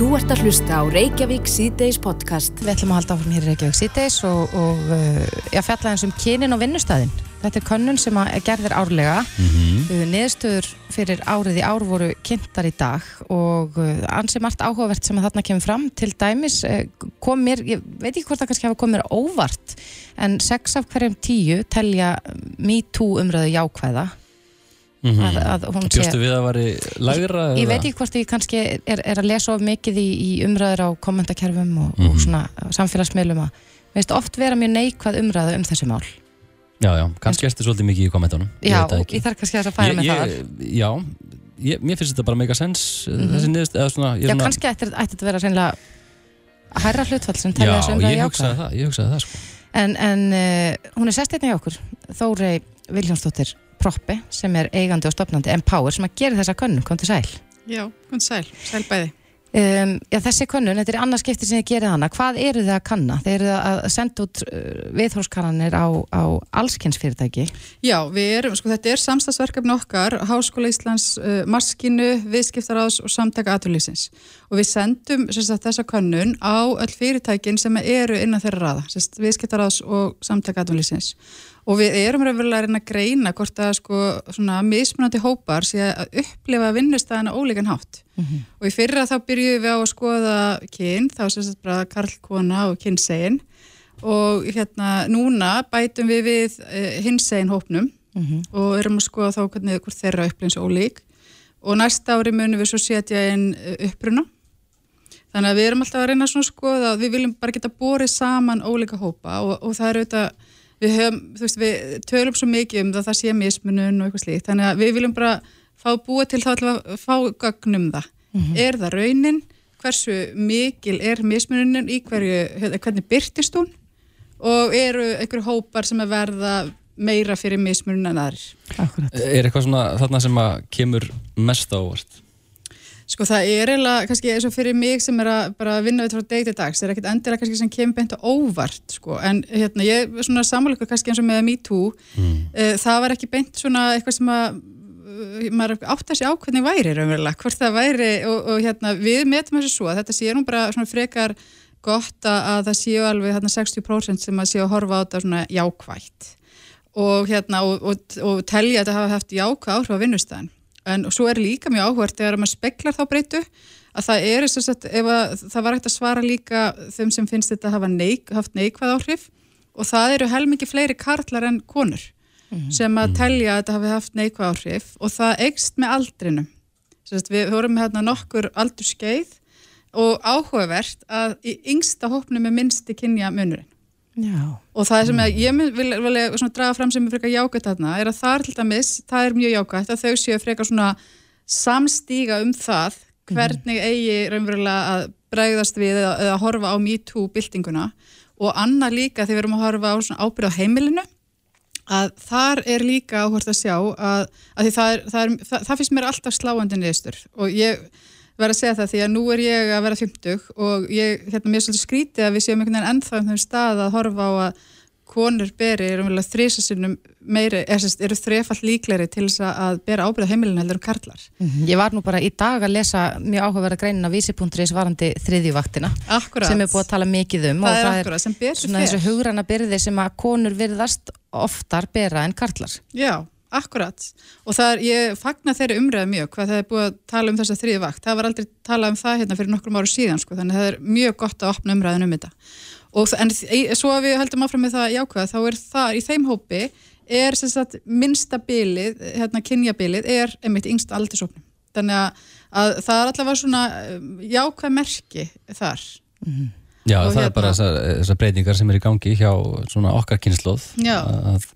Þú ert að hlusta á Reykjavík C-Days podcast. Við ætlum að halda áfram hér í Reykjavík C-Days og, og uh, ég fjalla eins um kynin og vinnustæðin. Þetta er könnun sem að gerðir árlega. Mm -hmm. Niðurstöður fyrir árið í ár voru kynntar í dag og uh, ansið margt áhugavert sem að þarna kemur fram. Til dæmis kom mér, ég veit ekki hvort það kannski hafa komið mér óvart, en sex af hverjum tíu telja MeToo umröðu jákvæða Mm -hmm. að, að Bjóstu við að veri lagra? Ég, ég veit ekki hvort ég kannski er, er að lesa of mikið í, í umræður á kommentarkerfum og, mm -hmm. og svona samfélagsmiðlum að veist oft vera mjög neikvað umræðu um þessu mál Já, já, kannski erstu svolítið mikið í kommentunum Já, ég, ég þarf kannski að færa með það Já, mér finnst þetta bara mega sens mm -hmm. þessi niðurst Já, svona... kannski ætti þetta að vera reynilega að hæra hlutfall sem telja þessu umræðu Já, ég hugsaði það, ég hugsaði það sko. En, en uh, hún er sest einnig okkur Þórei Viljónsdóttir Proppi sem er eigandi og stopnandi Empower sem að gera þessa könnun, kom til sæl. Já, kom til sæl, sæl bæði. Um, Já, þessi könnun, þetta er annarskipti sem þið gerir hana, hvað eru þið að kanna? Þið eru að senda út uh, viðhórskannanir á, á allskynnsfyrirtæki Já, við erum, sko þetta er samstagsverkefni okkar, Háskóla Íslands uh, Maskinu, Viðskiptaráðs og Samtaka Aturlýsins og við sendum sagt, þessa könnun á öll fyrirtækin sem eru innan þeirra raða, Viðskiptaráðs og Samtaka Aturlýsins og við erum raunverulega að reyna að greina hvort að sko svona mismunandi hópar sé að upplifa vinnustæðina ólíkan hátt mm -hmm. og í fyrra þá byrjuðum við á að skoða kyn, þá sagt bara karlkona og kynsegin og hérna núna bætum við við uh, hinsegin hópnum mm -hmm. og erum að skoða þá hvernig hvort þeirra upplins ólík og næsta ári munum við svo setja inn uh, uppruna þannig að við erum alltaf að reyna að skoða við viljum bara geta borið saman ólíka hópa og, og það eru auðvitað við höfum, þú veist, við tölum svo mikið um það, það sé mismunun og eitthvað slíkt, þannig að við viljum bara fá búið til þá að fá gögnum það. Mm -hmm. Er það raunin? Hversu mikil er mismununin í hverju, hérna, hvernig byrtist hún? Og eru einhverju hópar sem að verða meira fyrir mismunun en aðrir? Akkurat. Er eitthvað svona þarna sem að kemur mest ávart? Sko það er eiginlega, kannski eins og fyrir mig sem er að bara vinna við frá deg til dags, það er ekkert endilega kannski sem kemur beint og óvart sko, en hérna ég er svona samanlöku kannski eins og með MeToo, mm. uh, það var ekki beint svona eitthvað sem að uh, maður átt að sé ákveðni væri raunverulega, hvort það væri og, og hérna við metum þessu svo að þetta sé nú bara svona frekar gott að það séu alveg hérna 60% sem að séu að horfa á þetta svona jákvægt og hérna og, og, og telja að þetta hafa haft jákvæð áhrif á vinnustæðin en svo er líka mjög áhvert þegar maður speklar þá breytu að það er þess að ef það var ekkert að svara líka þeim sem finnst þetta að hafa neik, haft neikvæð áhrif og það eru helmingi fleiri karlar en konur mm -hmm. sem að telja að þetta hafi haft neikvæð áhrif og það eikst með aldrinum. Við vorum með hérna nokkur aldur skeið og áhugavert að í yngsta hópnum er minnsti kynja munurinn Já. og það sem ég vil, vil, vil draga fram sem er frekar jákvæmt þarna er að það er til dæmis, það er mjög jákvæmt að þau séu frekar svona samstíga um það hvernig mhm. eigi raunverulega að bregðast við eða, eða horfa á MeToo-byltinguna og annað líka þegar við erum að horfa á ábyrð á heimilinu að þar er líka áhört að sjá að, að það, er, það, er, það, það finnst mér alltaf sláandi niðurstur og ég verða að segja það því að nú er ég að vera 50 og ég, hérna, mér er svolítið skrítið að við séum einhvern veginn ennþá um þeim stað að horfa á að konur beri eru umvel að þrísasinnum meiri, eru þrefall líkleri til þess að bera ábyrða heimilin heldur um karlar. Mm -hmm. Ég var nú bara í dag að lesa mjög áhugaverða greinin á vísi.is varandi þriðjuvaktina akkurat. sem er búið að tala mikið um það og er það akkurat, er svona þessu hugranna byrði sem að konur virðast oftar bera en karlar. Já, Akkurat. Og það er, ég fagnar þeirri umræða mjög hvað það er búið að tala um þessa þrýði vakt. Það var aldrei talað um það hérna fyrir nokkrum áru síðan sko, þannig að það er mjög gott að opna umræðin um þetta. Og en svo að við heldum áfram með það jákvæða þá er það í þeim hópi er sagt, minnsta bilið, hérna kynjabilið er einmitt yngst aldursóknum þannig að, að það er allavega svona um, jákvæð merki þar. Mm -hmm. Já og það hérna, er bara þessar, þessar breytingar sem er í gangi hjá svona okkar kynnslóð að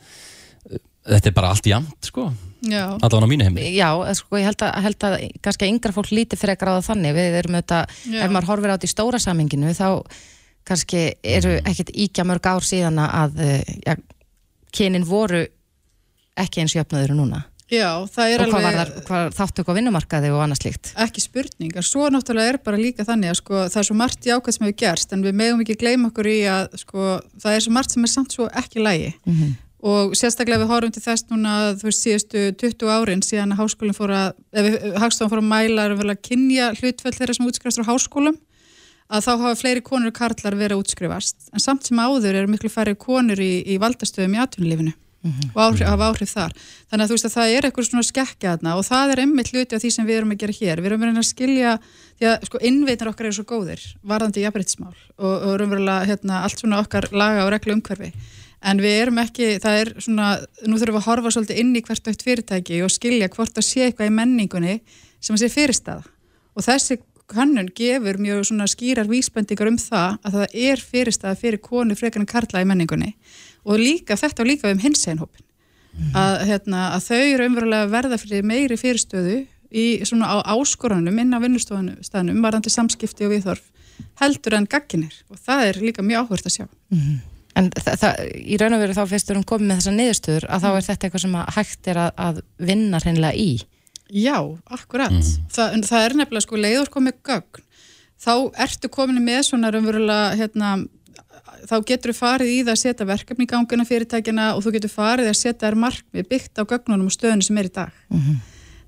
þetta er bara allt jamt sko. Allavega á mínu heimi Já, sko ég held að, held að kannski yngra fólk líti frekar á það þannig. Við erum auðvitað, ef maður horfir á þetta í stóra saminginu þá kannski eru ekkert íkja mörg ár síðan að ja, kynin voru ekki eins jöfnaður núna. Já, það er og alveg... Og hvað, þáttu á vinnumarkaði og annað slíkt? Ekki spurningar, svo náttúrulega er bara líka þannig að sko, það er svo margt jákvæmt sem hefur gerst en við megum ekki gleyma okkur í að sko, það er svo margt sem er samt svo ekki lægi mm -hmm og sérstaklega við horfum til þess núna þú veist síðustu 20 árin síðan að háskólinn fór að, ef hagstofan fór að mæla erum vel að kynja hlutfell þeirra sem útskrifast á háskólum að þá hafa fleiri konur og karlar verið að útskrifast. En samt sem áður eru miklu færri konur í, í valdastöðum í atvinnulífinu mm -hmm. og áhrif, hafa áhrif þar. Þannig að þú veist að það er eitthvað svona skekkja þarna og það er einmitt hluti af því sem við erum að gera hér. Við erum verið að skilja, því að sko innveitar okkar eru svo góðir, varðandi jafnbryttsmál og, og erum verið að hérna, allt svona okkar laga og reglu umhverfi en við erum ekki, það er svona nú þurfum við að horfa svolítið inn í hvert eitt fyrirtæki og skilja hvort að sé eitthvað í menningunni sem að sé fyrirstaða. Og þessi kannun gefur mjög svona skýrar vísbendingar um það að það er fyrirstaða fyrir konu frekarinn karla í menningunni. Og líka þetta og líka um hins einhópin mm. að, hérna, að þau eru umverulega verða fyrir meiri fyrirstöðu í svona á áskoranum inn á vinnustofanum varandi samskipti og viðhorf heldur en gagginir og það er líka mjög áhvert að sjá. Mm. En það, í raun og veru þá fyrstur hún komið með þessa niðurstöður að þá er þetta eitthvað sem hægt er að, að vinna hreinlega í? Já, akkurat. Mm. Það, það er nefnilega sko leiður komið gögn. Þá ertu komin með svona raunverulega, hérna, þá getur þú farið í það að setja verkefni í gangina fyrirtækina og þú getur farið að setja þær markmið byggt á gögnunum og stöðunum sem er í dag. Mm -hmm.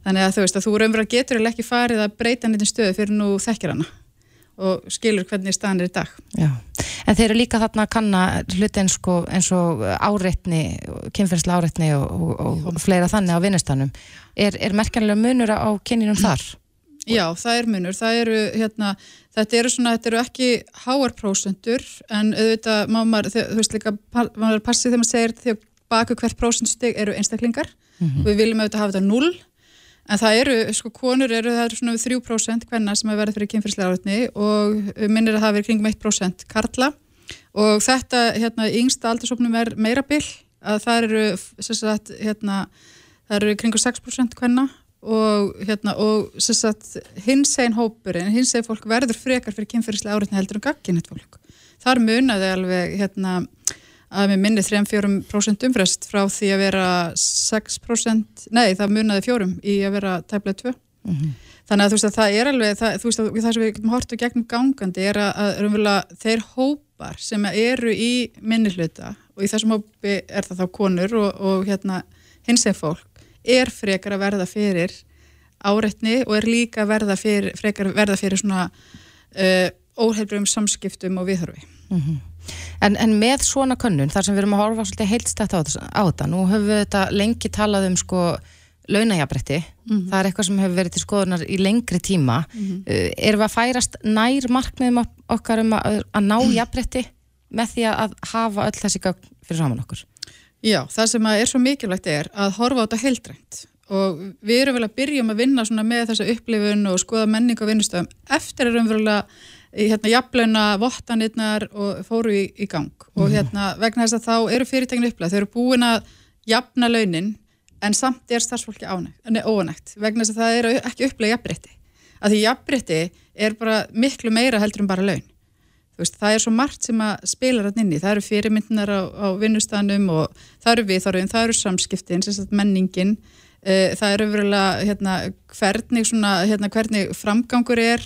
Þannig að þú veist að þú raunverulega getur ekki farið að breyta nýttin stöðu fyrir nú þekkir hana og skilur hvernig staðan er í dag. Já, en þeir eru líka þarna að kanna hluti eins, sko, eins og áreitni, kynferðslega áreitni og, og, og fleira þannig á vinnustanum. Er, er merkjanlega munur á kynninum þar? Já, það er munur. Það eru, hérna, þetta eru svona, þetta eru ekki háarprósendur, en auðvitað má maður, þú veist líka, maður passið þegar maður segir þegar baku hvert prósentsteg eru einstaklingar mm -hmm. og við viljum auðvitað hafa þetta null En það eru, sko, konur eru, það eru svona 3% hvenna sem er verið fyrir kynfyrslega áriðni og minnir að það verið kringum 1% karla og þetta, hérna, yngsta aldursopnum er meira byll, að það eru, sagt, hérna, það eru kringum 6% hvenna og, hérna, og, hins einn hópurinn, hins einn fólk verður frekar fyrir kynfyrslega áriðni heldur en gagginett fólk. Þar munaði alveg, hérna, að með minni 3-4% umfrest frá því að vera 6% nei það munaði fjórum í að vera tæplega 2 mm -hmm. þannig að þú veist að það er alveg það, þú veist að það sem við getum hortu gegnum gangandi er að, að þeir hópar sem eru í minni hluta og í þessum hópi er það þá konur og, og hérna hins eða fólk er frekar að verða fyrir áreitni og er líka verða fyrir, frekar að verða fyrir svona uh, óheilbröðum samskiptum og viðhörfi mm -hmm. En, en með svona könnun, þar sem við erum að horfa svolítið heilstætt á, á þetta, nú höfum við þetta lengi talað um sko launajabrætti, mm -hmm. það er eitthvað sem hefur verið til skoðunar í lengri tíma mm -hmm. uh, erum við að færast nær markmiðum okkar um að, að ná jabrætti með því að hafa öll þessi gögn fyrir saman okkur? Já, það sem er svo mikilvægt er að horfa á þetta heildrænt og við erum vel að byrja um að vinna með þessa upplifun og skoða menning og vinnustöðum eftir að að hérna jafnlauna vottanirnar og fóru í, í gang. Og mhm. hérna vegna þess að þá eru fyrirtækinu upplæð, þau eru búin að jafna launin en samt er starfsfólki óanægt vegna þess að það eru ekki upplæð jafnbrytti að því jafnbrytti er bara miklu meira heldur en bara laun. Veist, það er svo margt sem að spila rann inni, það eru fyrirmyndinar á, á vinnustanum og það eru viðþorfin, það eru samskiptin, menningin. Uh, það eru verulega hérna, hvernig, svona, hérna, hvernig framgangur er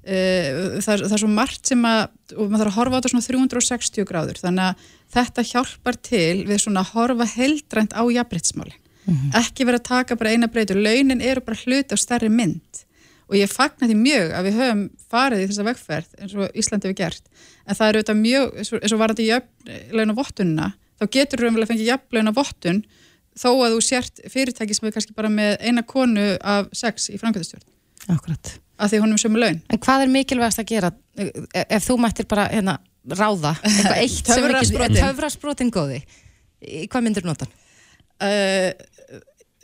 Eh, það það er svo margt sem að og maður þarf að horfa á þetta svona 360 gráður. Þannig að þetta hjálpar til við svona að horfa heldrænt á jafnbryttsmáli mm -hmm. ekki verið að taka bara eina breytur, launin eru bara hluti á stærri mynd. Og ég fagnar því mjög að við höfum farið í þessa vegferð eins og Íslandi hefur gert. En það eru auðvitað mjög, eins og varandi jafnlauna vottununa, þá getur við umvel að fengja jafnlauna vottun þó að þú sért fyrirtæki sem er kannski bara með eina konu af sex í framkvæmstjórn Akkurat að því hún er sömu laun. En hvað er mikilvægast að gera ef þú mættir bara hérna, ráða eitthvað eitt sem ekki töfrasbrotin góði, hvað myndir þú nota? Uh,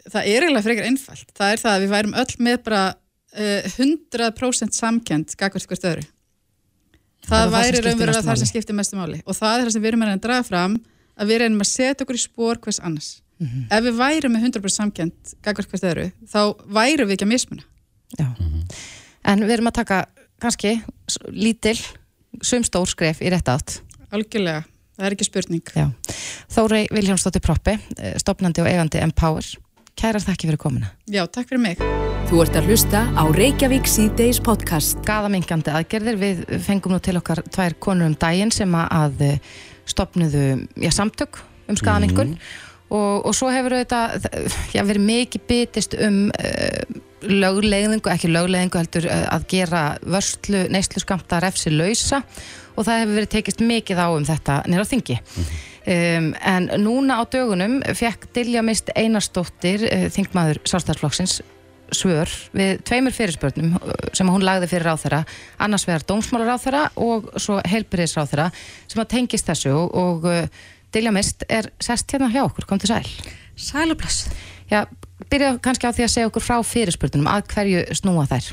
það er eiginlega frekar einfalt. Það er það að við værum öll með bara uh, 100% samkjönd gagvart hvert öðru. Það, það væri raunverulega það sem skiptir mestu máli og það er það sem við erum að draga fram að við reynum að setja okkur í spór hvers annars. Mm -hmm. Ef við værum með 100% samkjönd gagvart hvert öðru, þá værum við ekki að mismuna. Já. En við erum að taka kannski lítil, sumstór skref í rétt átt. Algjörlega, það er ekki spurning. Já. Þórei Viljánsdóttir Proppi, eh, stopnandi og eigandi Empower. Kærar þakki fyrir komuna. Já, takk fyrir mig. Þú ert að hlusta á Reykjavík C-Days podcast. Gaðamingandi aðgerðir. Við fengum nú til okkar tvær konur um daginn sem að stopnuðu já, samtök um skadamingun. Mm -hmm og, og svo hefur þetta já, verið mikið bitist um uh, lögleðingu, ekki lögleðingu heldur uh, að gera vörslu neyslu skamta refsi lausa og það hefur verið tekist mikið á um þetta nýra þingi um, en núna á dögunum fekk Dilja Mist Einarstóttir uh, þingmaður Sástæðarflokksins svör við tveimur fyrirspörnum sem hún lagði fyrir ráþæra annars vegar dómsmálar ráþæra og svo heilbyrðis ráþæra sem að tengist þessu og, og Dilja Mist er sest hérna hjá okkur, kom til sæl. Sælubless. Já, byrja kannski á því að segja okkur frá fyrirspurningum, að hverju snúa þær?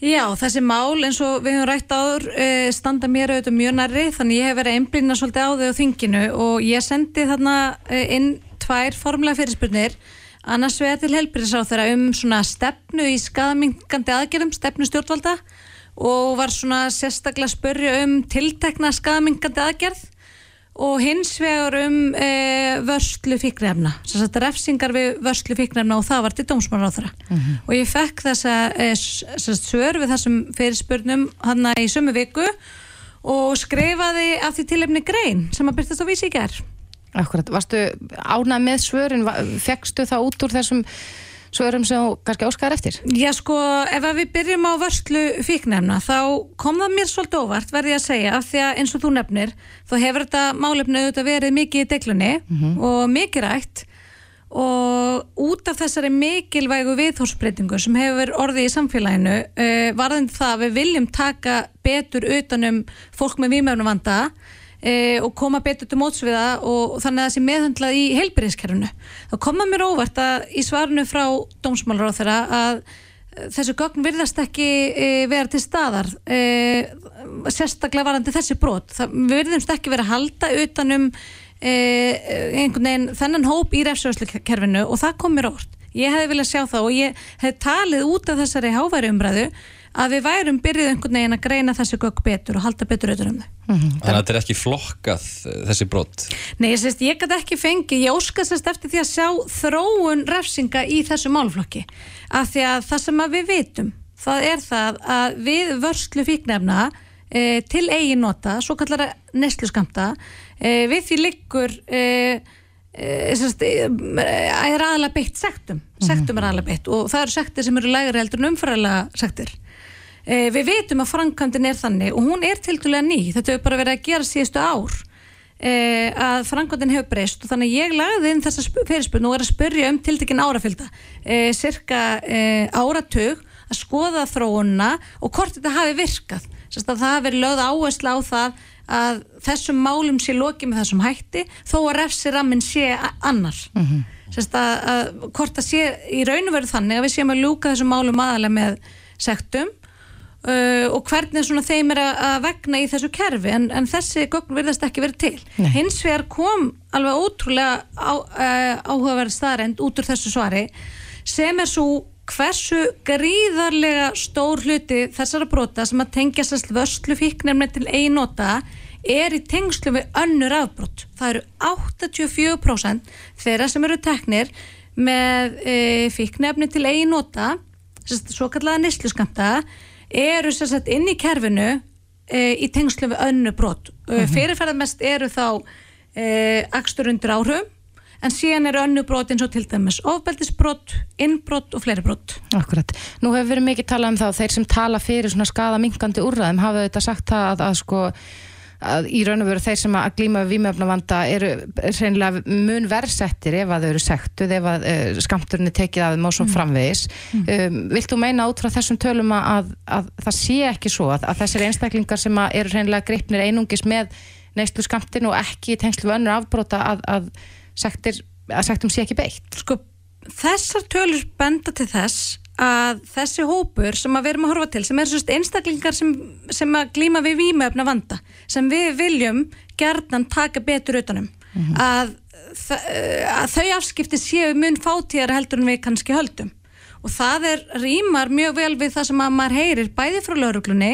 Já, þessi mál eins og við höfum rætt áður eh, standa mér auðvitað mjög nærri þannig ég hef verið einblýna svolítið á þau á þinginu og ég sendi þarna eh, inn tvær formlega fyrirspurnir annars vegar til helbriðsá þeirra um svona stefnu í skadamingandi aðgerðum, stefnu stjórnvalda og var svona sérstaklega spörja um tiltekna skadamingandi aðgerð og hins vegar um e, vörslu fíknefna þess að refsingar við vörslu fíknefna og það var til dómsmálaráþara mm -hmm. og ég fekk þessa e, svör við þessum fyrirspurnum hann í sömu viku og skrifaði af því tilefni grein sem að byrtast á vísi í gerð Akkurat, varstu ánað með svörin, fegstu það út úr þessum svörum sem kannski óskaðar eftir? Já sko, ef við byrjum á vörslu fíknefna þá kom það mér svolítið óvart verði að segja af því að eins og þú nefnir þá hefur þetta málefni auðvitað verið mikið í deglunni mm -hmm. og mikið rætt og út af þessari mikilvægu viðhórsbreytingu sem hefur orðið í samfélaginu uh, varðin það að við viljum taka betur utanum fólk með výmöfnum vanda e, og koma betur til mótsviða og þannig að það sé meðhandlað í heilbyrðiskerfunu. þá koma mér óvart að í svarnu frá dómsmálar á þeirra að þessu gögn virðast ekki e, vera til staðar e, sérstaklega varandi þessi brot það virðumst ekki vera að halda utanum e, einhvern veginn þennan hóp í refsjóðsleikerfinu og það kom mér óvart ég hefði viljað sjá það og ég hef talið út af þessari háværi umræðu að við værum byrjuð einhvern veginn að greina þessi gögg betur og halda betur auðvitað um þau. Mm -hmm. Þannig að þetta er ekki flokkað eh, þessi brott? Nei, ég, sést, ég gæti ekki fengið, ég óskast eftir því að sjá þróun refsinga í þessu málflokki. Af því að það sem að við vitum, það er það að við vörslu fíknefna e, til eigin nota, svo kallara neslu skamta, e, við því liggur... E, er aðalega beitt sektum sektum er aðalega beitt og það eru sektir sem eru lægri heldur en umfæralega sektir Eh, við veitum að framkvæmdin er þannig og hún er tildulega ný, þetta hefur bara verið að gera síðustu ár eh, að framkvæmdin hefur breyst. Og þannig ég lagði inn þessa fyrirspunn og er að spyrja um tiltekinn árafylgda, eh, cirka áratug að skoða þróunna og hvort þetta hafi virkað, það hafi lögð áherslu á það að þessum málum sé lokið með þessum hætti þó að refsirammin sé annar. Mm -hmm. Sérst að, að hvort það sé í raun og veru þannig að við séum að lúka þessum málum aðalega með sektum Uh, og hvernig svona þeim er að vegna í þessu kerfi en, en þessi gögn verðast ekki verið til Nei. hins vegar kom alveg ótrúlega á, uh, áhugaverð staðrend út úr þessu svari sem er svo hversu gríðarlega stór hluti þessara brota sem að tengja sérst vörslu fíknefni til einnota er í tengslu við önnur afbrot það eru 84% þeirra sem eru teknir með e, fíknefni til einnota svo kallaða nýsluskamta eru sérstaklega inn í kerfinu e, í tengslu við önnu brot. Mm -hmm. fyrirferðarmest eru þá e, akstur undir áhrifum en síðan eru önnu brot eins og til dæmis ofbeldisbrot, innbrot og fleiri brot. Akkurat, nú hefur verið mikið talað um það þeir sem tala fyrir svona skada minkandi úrraðum hafa þetta sagt það að, að sko að í raun og veru þeir sem að glíma við vímöfnavanda eru reynilega mun verðsettir ef að þau eru sektuð ef að uh, skamturinn er tekið af þeim og svo mm. framvegis mm. um, Vilt þú meina út frá þessum tölum að, að, að það sé ekki svo að, að þessir einstaklingar sem eru reynilega greipnir einungis með neistlu skamtin og ekki tengslu við önnur afbróta að sektir, sektum sé ekki beitt Sko þessar tölur benda til þess að þessi hópur sem að við erum að horfa til, sem er svona einstaklingar sem, sem að glýma við výmöfna vanda, sem við viljum gerðan taka betur utanum mm -hmm. að, að þau afskipti séu mun fátíðar heldur en við kannski höldum og það er rýmar mjög vel við það sem að maður heyrir bæði frá lauruglunni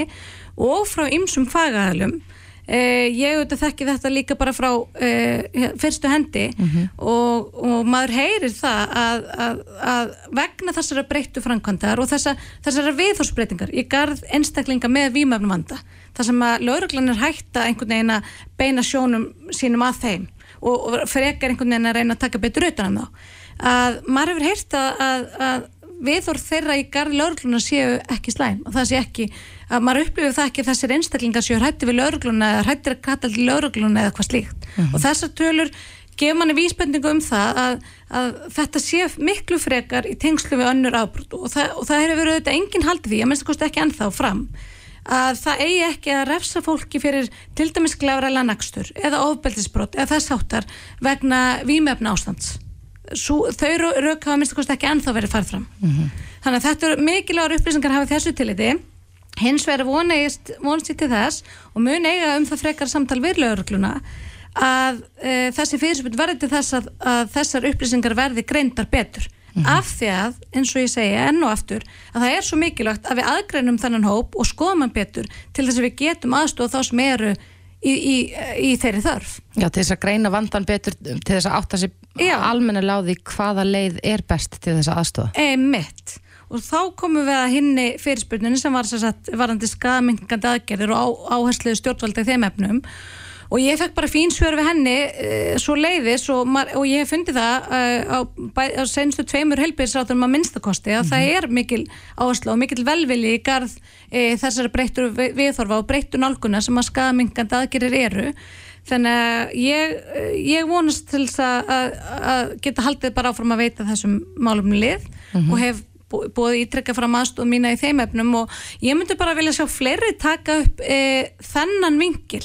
og frá ymsum fagæðalum Eh, ég auðvitað þekki þetta líka bara frá eh, fyrstu hendi mm -hmm. og, og maður heyrir það að, að, að vegna þessara breyttu framkvæmdar og þessa, þessara viðhorsbreytingar í garð einstaklinga með výmöfnum vanda þar sem að lauruglan er hægt að einhvern veginn að beina sjónum sínum að þeim og, og frekar einhvern veginn að reyna að taka betur utan um þá að maður hefur heyrt að, að, að viðhorf þeirra í garði laurugluna séu ekki slæm og það sé ekki að maður upplifir það ekki þessir einstaklingar séu hrætti við laurugluna eða hrættir að kalla til laurugluna eða hvað slíkt. Mm -hmm. og þessar tölur gefur manni vísbendingu um það að, að þetta sé miklu frekar í tengslu við önnur ábrútt og og það hefur verið auðvitað enginn haldið því, að minnst að kosti ekki ennþá fram að það eigi ekki að refsa fólki fyrir til dæmis glæfræla nakstur eða ofbeldisbrott eða þess áttar vegna výmefna ástands Svo, þau rauk hafa minnst að kosti ekki ennþá verið farð fram. Mm -hmm. þannig að þetta eru mikilvægur upplýsingar hafið þessu til þetta hins vegar vonst ég til þess og mun eiga um það frekar samtal við lögurkluna að e, þessi fyrirspil verði til þess að, að þessar upplýsingar verði greindar betur. Mm -hmm. af því að, eins og ég segja enn og aftur, að það er svo mikilvægt að við aðgreinum þannan hóp og skoðum hann betur til þess að við getum aðstofa þá sem eru í, í, í þeirri þörf. Já, til þess að greina vandan betur til þess að átta sér almenna láði hvaða leið er best til þess að aðstofa E, mitt og þá komum við að hinni fyrirspurninu sem var varandi skadamingandi aðgerðir og áhersluðu stjórnvalda í þeim efnum og ég fekk bara fín svör við henni uh, svo leiðis og, og ég hef fundið það uh, á, á senstu tveimur helbíðsrátum að minnstakosti að mm -hmm. það mhm. er mikil áherslu og mikil velvili í garð uh, þessari breyttur viðþorfa og breyttur nálguna sem að skadamingandi aðgerðir eru þannig að ég, ég vonast til þess að, að geta haldið bara áfram að veita þessum málum lið mm -hmm. og hef búið ítrekka fram aðstof mína í þeim efnum og ég myndi bara vilja sjá fleiri taka upp e, þennan vingil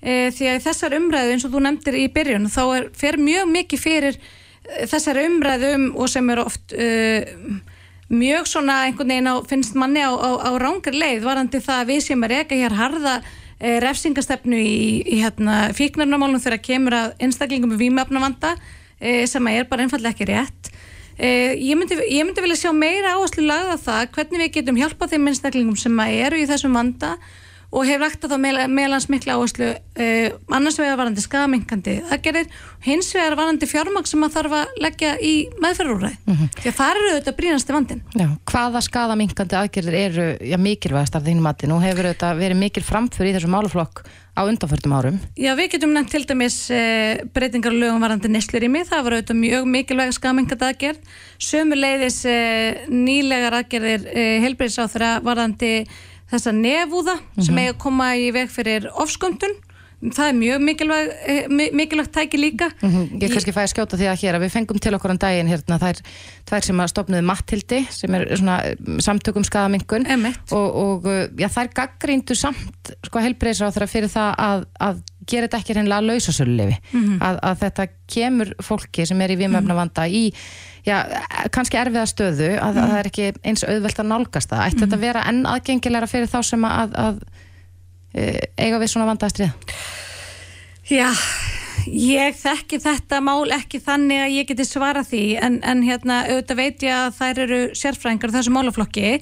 e, því að þessar umræðu eins og þú nefndir í byrjun þá er, fer mjög mikið fyrir e, þessar umræðu um og sem eru oft e, mjög svona einhvern veginn á, finnst manni á, á, á rángar leið varandi það að við sem er ekki hér harða e, refsingastefnu í, í hérna, fíknarnamálum þegar kemur að einstaklingum með výmöfnavanda e, sem er bara einfallega ekki rétt Uh, ég, myndi, ég myndi vilja sjá meira áherslu lagða það hvernig við getum hjálpað þeim minnstaklingum sem eru í þessum vanda og hefur rægt að þá meðlans mikla áherslu uh, annars vegar varandi skadaminkandi aðgerðir, hins vegar varandi fjármang sem maður þarf að leggja í meðferðúræði, mm -hmm. því að það eru auðvitað brínasti vandin. Já, hvaða skadaminkandi aðgerðir eru já, mikilvægast af þínum mati? Nú hefur auðvitað verið mikil framfyrir í þessu máluflokk á undanförtum árum. Já, við getum nefnt til dæmis uh, breytingar og lögum varandi neslur í mig, það var auðvitað mjög mikilvæg skadaminkandi aðgerð, sömu leiðis uh, nýlegar aðgerðir helbreyðsáþra varandi þessa nefúða mm -hmm. sem mhm. eiga að koma í veg fyrir ofsköndun það er mjög mikilvæg, eh, mikilvægt tæki líka mm -hmm. Ég kannski fæði að skjóta því að hér að við fengum til okkur á um daginn hérna þær, þær sem að stopnuði Mattildi sem er svona mm, samtökum skadamingun og, og já, þær gaggríndu samt sko helbreyðsra á þeirra fyrir það að, að gera þetta ekki reynilega að lausa sölulefi mm -hmm. að, að þetta kemur fólki sem er í vimöfna vanda í já, kannski erfiða stöðu að, mm. að það er ekki eins auðvelt að nálgast það. Ætti mm. þetta að vera enn aðgengilegra fyrir þá sem að, að eiga við svona vandaðastrið? Já, ég þekki þetta mál ekki þannig að ég geti svara því en, en hérna auðvitað veit ég að þær eru sérfræðingar þessu málaflokki.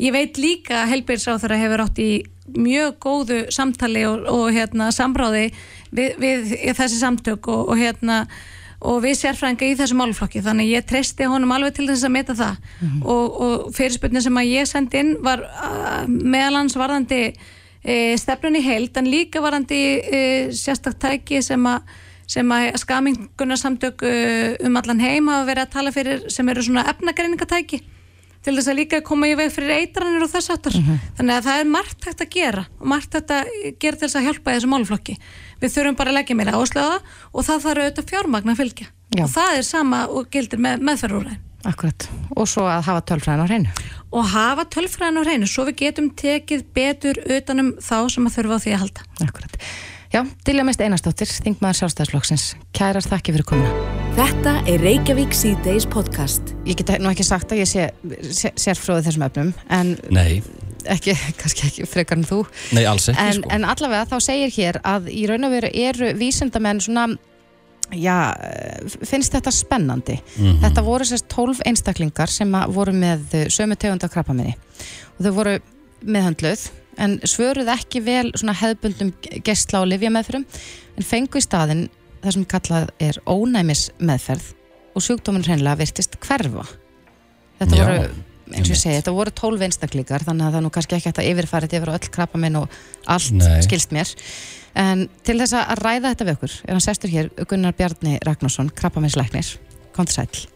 Ég veit líka að helbjörnsáþara hefur átt í mjög góðu samtali og, og hérna samráði við, við þessi samtök og, og hérna og við sérfræðinga í þessu málflokki þannig ég treysti honum alveg til þess að meta það mm -hmm. og, og fyrirspurnin sem að ég sendi inn var uh, meðalans varðandi e, stefnunni heild en líka varðandi e, sérstaktæki sem að sem að skamingunarsamtök uh, um allan heim hafa verið að tala fyrir sem eru svona efnagreiningatæki til þess að líka koma í veg fyrir eitranir og þess aftur. Mm -hmm. Þannig að það er margt hægt að gera og margt hægt að gera til þess að hjálpa þessu málflokki. Við þurfum bara að leggja meira áslöða og það þarf auðvitað fjármagn að fylgja. Já. Og það er sama og gildir með meðferðúræðin. Akkurat. Og svo að hafa tölfræðin á hreinu. Og hafa tölfræðin á hreinu, svo við getum tekið betur utanum þá sem að þurfa á því að halda. Akkurat. Já, Dilja Meist Einarstóttir, Þingmaður sjálfstæðsflokksins. Kærar þakki fyrir komuna. Þetta er Reykjavík C-Days podcast. Ég get nú ekki sagt að ég sé, sé sérfróðið þessum efnum, en Nei. ekki, kannski ekki frekar en þú. Nei, alls ekki, en, sko. En allavega þá segir hér að í raun og veru eru vísendamenn svona, já, finnst þetta spennandi. Mm -hmm. Þetta voru sérst 12 einstaklingar sem voru með sömu tegunda krabbaminni og þau voru meðhandluð en svöruð ekki vel hefðbundum gestla á livja meðferðum en fengu í staðin það sem kallað er ónæmis meðferð og sjúkdóminn hreinlega virtist hverfa þetta Já. voru eins og ég segi, þetta voru tólf einstaklingar þannig að það nú kannski ekki hægt að yfirfæra þetta yfir öll krabbaminn og allt Nei. skilst mér en til þess að ræða þetta við okkur er hann sestur hér Gunnar Bjarni Ragnarsson krabbaminslæknir, kom til sæl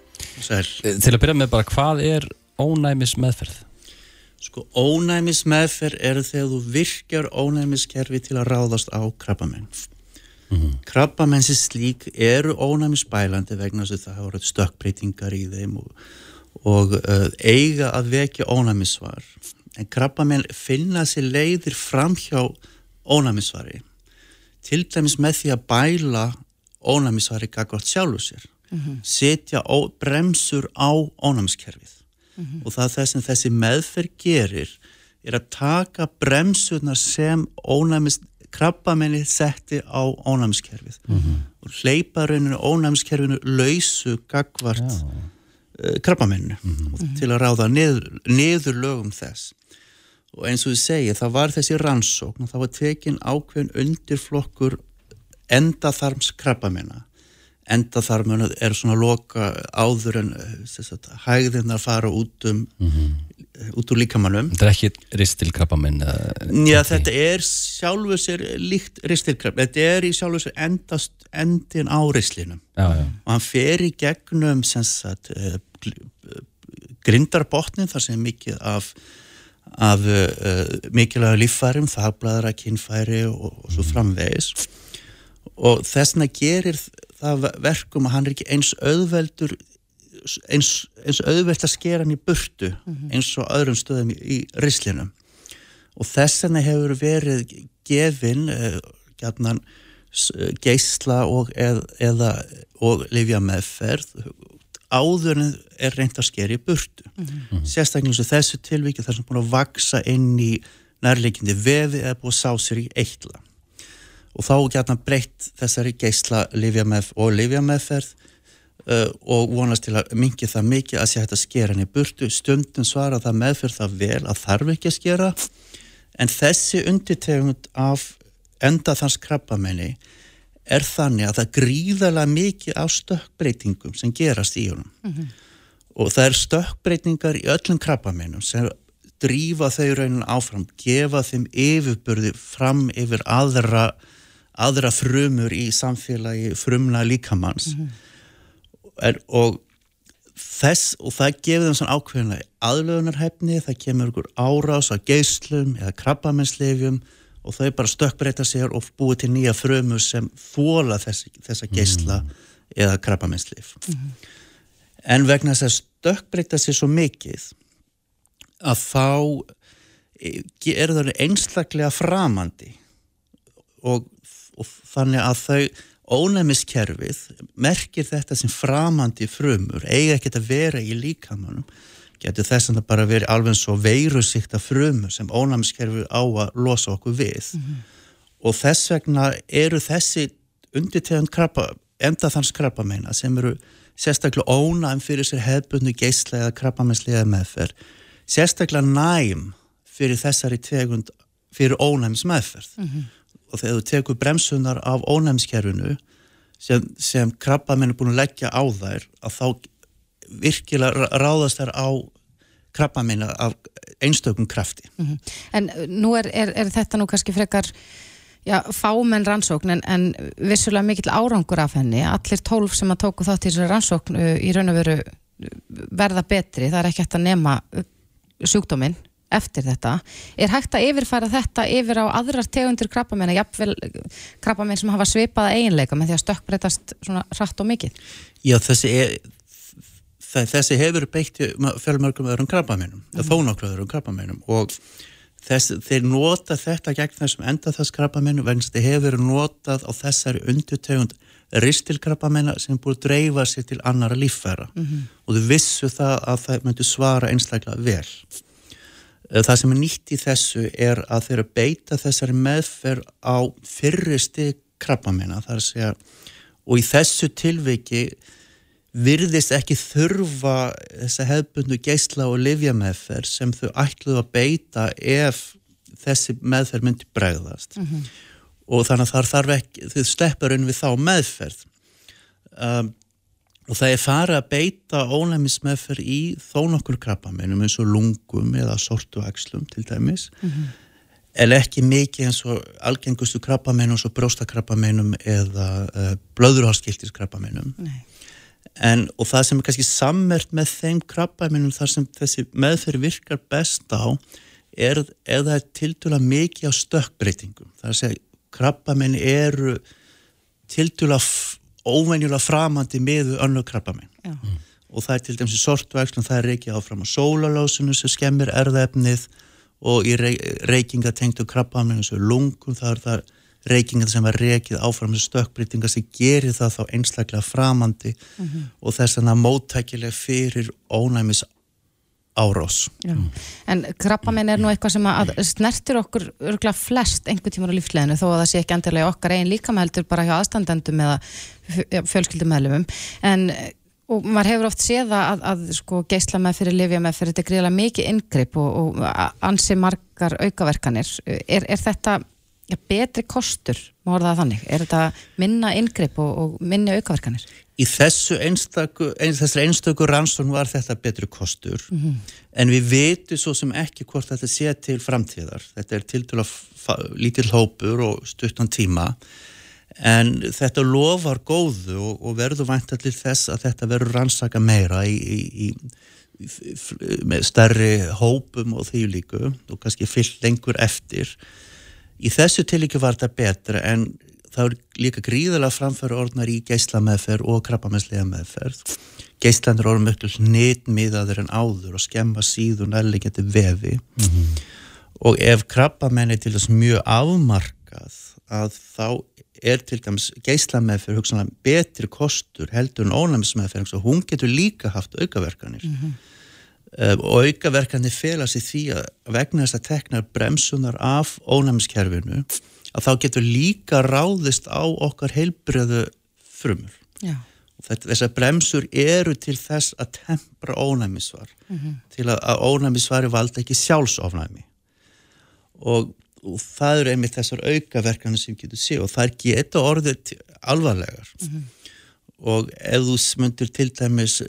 Sæl. Til að byrja með bara, hvað er ónæmis meðferð? Sko, ónæmis meðferð er þegar þú virkjar ónæmiskerfi til að ráðast á krabbamenn. Mm -hmm. Krabbamenn sem slík eru ónæmisbælandi vegna þess að það hafa stökkbreytingar í þeim og, og uh, eiga að vekja ónæmisvar. En krabbamenn finna sér leiðir fram hjá ónæmisvari. Til dæmis með því að bæla ónæmisvari gagvart sjálfu sér mm -hmm. setja ó, bremsur á ónæmiskerfið mm -hmm. og það þess að þessi meðferð gerir er að taka bremsurna sem ónæmis krabbamenni setti á ónæmiskerfið mm -hmm. og hleypa rauninu ónæmiskerfinu lausu gagvart ja. eh, krabbamennu mhm. til að ráða niður, niður lögum þess og eins og þið segja það var þessi rannsókn og það var tekin ákveðin undirflokkur endaþarms krabbamenna enda þar mun er svona loka áður en eh, hægðin að fara út um mm -hmm. út úr líkamannum Þetta er ekki ristilkrabbaminn? Já, þetta er sjálfur sér líkt ristilkrabb, þetta er í sjálfur sér endast endin á rislinum já, já. og hann fer í gegnum sagt, uh, grindarbotnin þar sem mikið af af uh, mikilvæga líffærum, þaðbladra, kinnfæri og, og svo mhm. framvegis og þessna gerir það verkum að hann er ekki eins auðveldur eins, eins auðveld að skera hann í burtu -hmm. eins og öðrum stöðum í, í rislinum og þess vegna hefur verið gefin uh, gætnan geysla og eð, eða og lifja meðferð áður en er reynd að skera í burtu. Mm -hmm. sérstaklega eins og þessu tilvíki þar sem búin að vaksa inn í nærleikindi vefi eða búin að sá sér í eitla. Og þá gætna breytt þessari geysla og livjameðferð uh, og vonast til að mingi það mikið að sé hægt að skera henni burtu. Stundin svara það meðferð það vel að þarf ekki að skera. En þessi undirtegund af endaþans krabbamenni er þannig að það gríðala mikið á stökkbreytingum sem gerast í honum mm -hmm. og það er stökkbreytingar í öllum krabbamennum sem drífa þau raunin áfram, gefa þeim yfirbörði fram yfir aðra aðra frumur í samfélagi frumna líkamanns mm -hmm. og þess og það gefur þeim svona ákveðina aðlöðunarhefni, það kemur ykkur árás á geyslum eða krabbamennsleifjum og þau bara stökkbreyta sér og búið til nýja frumur sem þóla þess, þessa geysla mm. eða krabbamennsleif mm en vegna þess að stökkbreyta sér svo mikið að þá er það einstaklega framandi. Og og þannig að þau ónæmiskerfið merkir þetta sem framandi frumur, eiga ekki að vera í líkamannum, getur þess að það bara verið alveg svo veirusíkta frumur sem ónæmiskerfið á að losa okkur við. Mm -hmm. og þess vegna eru þessi undirtegund krabba, enda þanns krabba meina sem eru sérstaklega ónæm fyrir sér hefbundu geyslega krabbamennslega meðferð, sérstaklega næm fyrir þessari tegund fyrir ónæmis meðferð mm -hmm og þegar þú tekur bremsunar af ónæmskerfinu sem, sem krabbamenn er búin að leggja á þær að þá virkilega ráðast þær á krabbamenn af einstökum krafti. Mm -hmm. En uh, nú er, er, er þetta nú kannski frekar já, fámenn rannsókn en, en vissulega mikill árangur af henni. Allir tólf sem að tóku þátt í þessu rannsókn uh, í raun og veru verða betri, það er ekki hægt að nema sjúkdóminn eftir þetta. Er hægt að yfirfæra þetta yfir á aðrar tegundir krabbamenn, jafnvel krabbamenn sem hafa svipaða eiginleika með því að stökkbreytast svona rætt og mikið? Já, þessi, er, þessi hefur beitt fjölmörgum öðrum krabbamennum, mm. þó nokkru öðrum krabbamennum og þess, þeir nota þetta gegn þessum enda þess krabbamennum vegna þeir hefur notað á þessari undutegund ristilkrabbamennar sem búið að dreifa sér til annara líffæra mm -hmm. og þau vissu það að það myndi svara einstaklega vel. Eh, það sem er nýtt í þessu er að þeirra beita þessari meðferð á fyrri stig krabbamina þar að segja og í þessu tilviki virðist ekki þurfa þessa hefbundu geysla og livja meðferð sem þau ætluðu að beita ef þessi meðferð myndi bregðast. Mm -hmm. og þannig að þar þarf ekki, þau sleppar inn við þá meðferð. Um, og það er farið að beita ónæmismeðferð í þó nokkur krabbameinum eins og lungum eða sortu axlum til dæmis. Mm -hmm. en ekki mikið eins og algengustu krabbameinum eins og bróstakrabbameinum eða uh, eh, blöðurhalskiltiskrabbameinum en og það sem er kannski sammert með þeim krabbameinum þar sem þessi meðferð virkar best á er eða til dæla mikið á stökkbreytingum. Það er að segja krabbamein eru til dæla óvenjulega framandi miðu önnu krabbamenn mm. og það er til dæmis í sortvægslun það er reykið áfram á sólalásinu sem skemmir erðefnið og í reykingatengtu krabbamenn eins og lungun það er það reykingat sem er reykið áfram með stökkbrytinga sem gerir það þá einstaklega framandi mm -hmm. og þess að móttækileg fyrir ónæmis árós. Mm. En krabbamenn er nú eitthvað sem að snertir okkur örgulega flest einhver tímur á lífsleginu þó að það sé ekki endilega okkar einn líka með heldur bara hjá aðstandendum eða fjölskyldumæðlumum en og maður hefur oft séð að, að sko, geysla með fyrir, lifja með fyrir, þetta er gríðilega mikið yngripp og, og ansi margar aukaverkanir. Er, er þetta ja, betri kostur, má orða það þannig? Er þetta minna yngripp og, og minni aukaverkanir? Í þessu einstöku, ein, einstöku rannsón var þetta betri kostur mm -hmm. en við veitum svo sem ekki hvort þetta sé til framtíðar. Þetta er til dæla lítill hópur og stuttan tíma en þetta lofar góðu og, og verður vænta til þess að þetta verður rannsaka meira í, í, í, með stærri hópum og því líku og kannski fyllt lengur eftir í þessu tilíku var þetta betra en það er líka gríðilega framfæru orðnar í geislameðferð og krabbamesslega meðferð geislandur orður mjög nýttmiðaður en áður og skemma síðun getið vefi mm -hmm. og ef krabbamenni til þess mjög afmarkað að þá er til dæmis geislameðferð hugsanlega betri kostur heldur en ónæmismeðferð og hún getur líka haft aukaverkanir mm -hmm. Uh, og aukaverkanir fela sér því að vegna þess að tekna bremsunar af ónæmiskerfinu að þá getur líka ráðist á okkar heilbröðu frumur Já. og þessar bremsur eru til þess að tempra ónæmisvar mm -hmm. til að, að ónæmisvari valda ekki sjálfsofnæmi og og það eru einmitt þessar aukaverkanu sem getur sé og það er geta orðið alvarlegar mm -hmm. og ef þú myndir til dæmis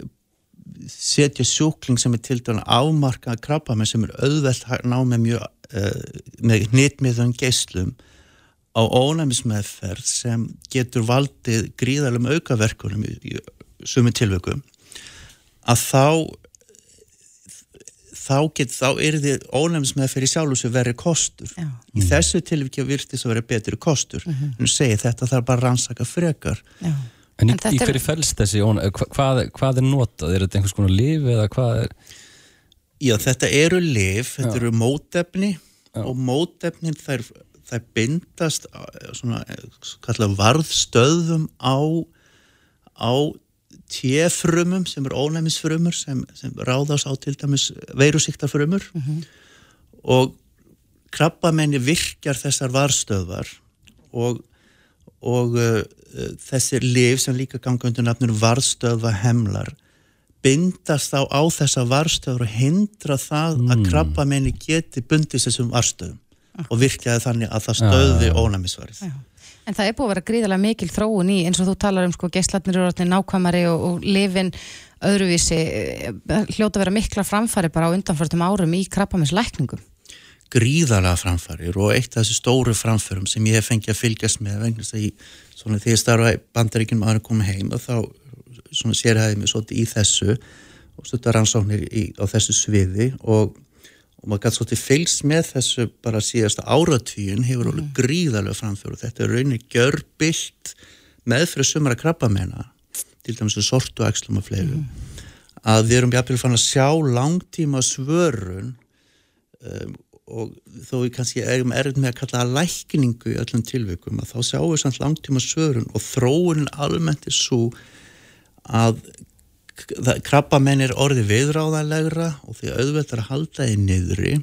setja sjúkling sem er til dæmis ámarkað krabba með sem er auðvelt að ná með mjög uh, með hnitmiðan geyslum á ónæmismeðferð sem getur valdið gríðarlega aukaverkunum í, í sumi tilvöku að þá þá, get, þá er þið ónæmismið fyrir sjálf sem verið kostur Já. í þessu tilvikið virtist að vera betri kostur mm -hmm. en þú segir þetta þarf bara að rannsaka frekar Já. En, en í hverju fælst þessi hvað, hvað er notað? Er þetta einhvers konar liv eða hvað er? Já, þetta eru liv, þetta Já. eru mótefni og mótefnin þær, þær bindast svona, kallar varðstöðum á á T-frumum sem er ónæmisfrumur sem, sem ráðast á til dæmis veirusíktarfrumur mm -hmm. og krabbamenni virkjar þessar varstöðvar og, og uh, þessir liv sem líka ganga undir nafnur varstöðva hemlar bindast þá á þessa varstöður og hindra það mm. að krabbamenni geti bundist þessum varstöðum ah. og virkjaði þannig að það stöði ja. ónæmisvarið. Ja. En það er búið að vera gríðarlega mikil þróun í eins og þú talar um sko eru orðinni nákvæmari og, og lifin öðruvísi eh, hljóta að vera mikla framfæri bara á undanfjörðum árum í krabbaminslækningum. Gríðarlega framfærir og eitt af þessu stóru framfærum sem ég hef fengið að fylgjast með vegna þess að ég, svona þegar ég starfa bandaríkjum aðra komið heim og þá svona sérhæði mig svolítið í þessu og stuttar rannsóknir í, á þessu sviði og og maður gæti svolítið fylgst með þessu bara síðasta áratvíun hefur alveg mm. gríðarlega framfjóru þetta er rauninni gjörbilt meðfyrir sumara krabbamennar til dæmis að sortu axlum og fleiru mm. að við erum jafnvel fann að sjá langtíma svörun um, og þó við kannski erum erfð með að kalla að lækningu í öllum tilvikum að þá sjáum við samt langtíma svörun og þróunin almennt er svo að krabbamenn er orði viðráðanlegra og því auðvitað að halda því niðri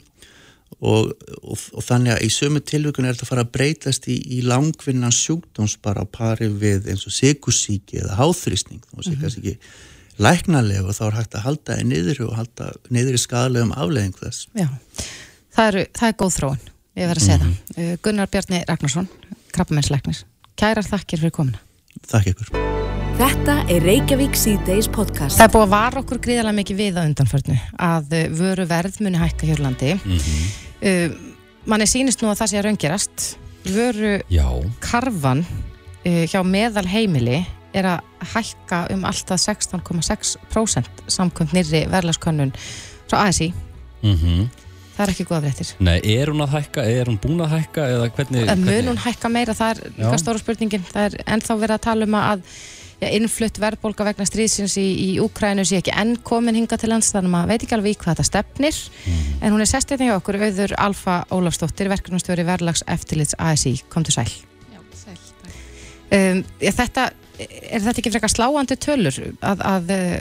og, og, og þannig að í sömu tilvíkun er þetta að fara að breytast í, í langvinnan sjúkdóms bara að pari við eins og sikursíki eða háþrýsting. Þá sé kannski ekki læknarlega og þá er hægt að halda því niðri og halda niðri skadalegum afleðing þess. Já, það er, það er góð þróun ég verði að segja mm -hmm. það Gunnar Bjarni Ragnarsson, krabbamennsleiknis Kærar þakkir fyrir komina Þakk ykkur Þetta er Reykjavík C-Days podcast. Það er búið að vara okkur gríðarlega mikið við að undanförnu að uh, vöru verð muni hækka hér landi. Mm -hmm. uh, manni sínist nú að það sé að raungerast. Vöru Já. karfan uh, hjá meðal heimili er að hækka um alltaf 16,6% samkvæmt nýri verðlagskönnun frá ASI. Mm -hmm. Það er ekki góða fréttir. Nei, er hún að hækka, er hún búin að hækka eða hvernig? Mun hún hækka meira, það er líka stóra spurningin. Það er ennþá verið að tala um að ja, innflutt verðbólka vegna stríðsins í, í Úkrænu sé ekki enn komin hinga til lands þannig að maður veit ekki alveg í hvað þetta stefnir mm. en hún er sestið hjá okkur auður Alfa Ólafsdóttir, verkefnastjóri Verlags eftirlits ASI, kom til sæl Já, sæl um, ja, Þetta, er þetta ekki frekar sláandi tölur að, að uh,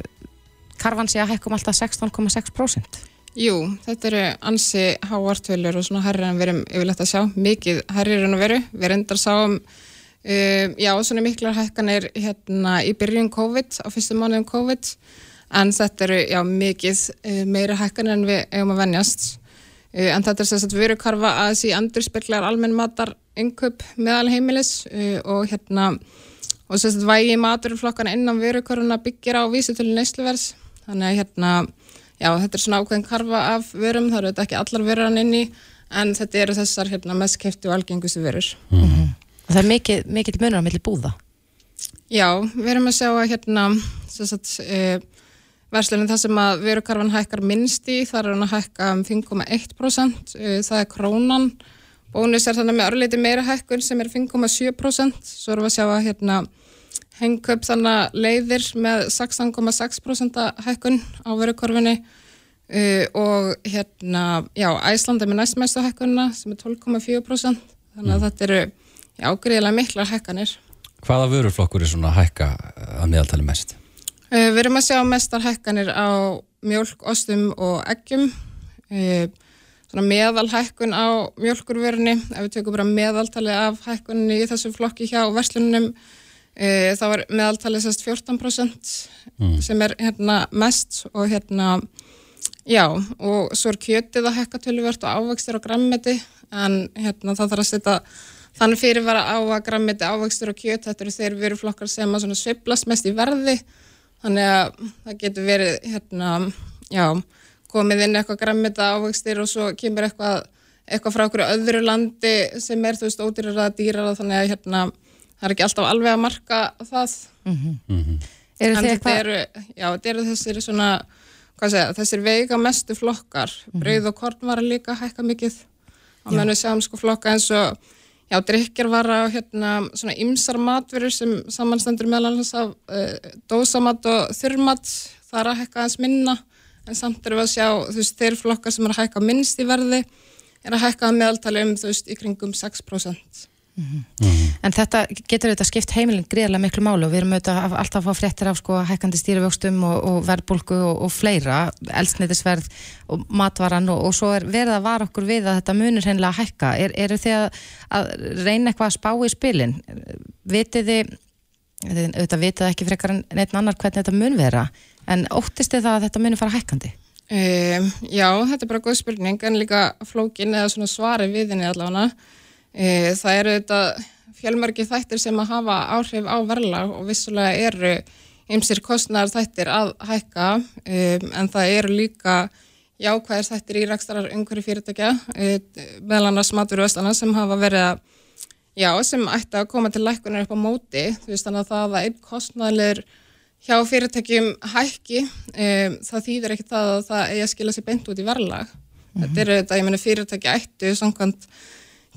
karvan sé að hækkum alltaf 16,6%? Jú, þetta eru ansi háartölur og svona herri en við erum yfirlegt að sjá mikið herri en að veru, við reyndar sáum Um, já, svona miklar hækkanir hérna í byrjun COVID, á fyrstu mánuðum COVID, en þetta eru já mikið uh, meira hækkanir en við eigum að vennjast. Uh, en þetta er sérstaklega verukarfa að þessi andur speklar almenn matar yngöp meðal heimilis uh, og hérna, og sérstaklega vægi maturflokkana innan verukarfuna byggir á vísutölu neysluverðs. Þannig að hérna, já þetta er svona ákveðin karfa af verum, það eru þetta ekki allar verur hann inni, en þetta eru þessar hérna mest kefti og algengustu verur. Mm -hmm. Og það er mikið, mikið munur á milli búða? Já, við erum að sjá að hérna, e, verslunin það sem að verukarfan hækkar minnst í, það er hann að hækka um 5,1%, e, það er krónan, bónus er þannig með örleiti meira hækkun sem er 5,7%, svo erum við að sjá að hérna, hengu upp þannig leiðir með 16,6% hækkun á verukarfinni e, og hérna, já, Æslandi með næstmæstu hækkunna sem er 12,4%, þannig að mm. þetta eru Já, greiðilega miklar hækkanir. Hvaða vöruflokkur er svona hækka að meðaltali mest? Uh, við erum að sjá mestar hækkanir á mjölk, ostum og eggjum. Uh, svona meðalhækkun á mjölkurvörunni, ef við tökum bara meðaltali af hækkunni í þessu flokki hjá verslunum, uh, þá er meðaltali sérst 14% mm. sem er hérna mest og hérna, já, og svo er kjötið að hækka tölvört og ávægstir á grammeti, en hérna það þarf að setja Þannig fyrir var á að grammiti ávöxtur og kjöt, þetta eru þeir vöruflokkar sem að sviplast mest í verði, þannig að það getur verið hérna, já, komið inn eitthvað grammiti ávöxtur og svo kemur eitthvað, eitthvað frá okkur öðru landi sem er þú veist ódýrar að dýrar þannig að hérna, það er ekki alltaf alveg að marka það. Mm -hmm. Mm -hmm. En þetta eitthvað... eru, já, þetta eru þessir svona, hvað segja, þessir veiga mestu flokkar, mm -hmm. brauð og korn var að líka hækka mikið á mennu sjáum sko flokka eins og Já, drikkjar var á hérna svona ymsar matverur sem samanstendur meðal hans af uh, dósamat og þurrmat. Það er að hækka aðeins minna en samt erum við að sjá þú veist þeir flokkar sem er að hækka minnst í verði er að hækka meðaltali um þú veist í kringum 6%. Mm -hmm. Mm -hmm. En þetta getur auðvitað skipt heimilin greiðlega miklu málu og við erum auðvitað alltaf að fá fréttir af sko hækkandi stýrivöxtum og, og verðbólku og, og fleira, elsneitisverð og matvaran og, og svo er verið að vara okkur við að þetta munir hennilega að hækka. Er, eru þið að, að reyna eitthvað að spá í spilin? Vitið þið, auðvitað vitið ekki frekar en neitt annar hvernig þetta mun vera, en óttist þið það að þetta munir fara hækkandi? Um, já, þetta er bara góð spurning en líka flókin eða svona svari við henni allavega það eru þetta fjölmörgi þættir sem að hafa áhrif á verðlag og vissulega eru ymsir kostnar þættir að hækka. Um, en það eru líka jákvæðir þættir í rækstarar umhverju fyrirtækja e, meðal annars maturvöstana sem hafa verið að já, sem ætti að koma til lækunar upp á móti. Þú veist þannig að það að einn kostnæðilegur hjá fyrirtækjum hækki um, það þýðir ekki það að það eigi að skila sér beint út í verðlag. Mm -hmm. þetta eru þetta, ég menna fyrirtæki ættu samkvæmt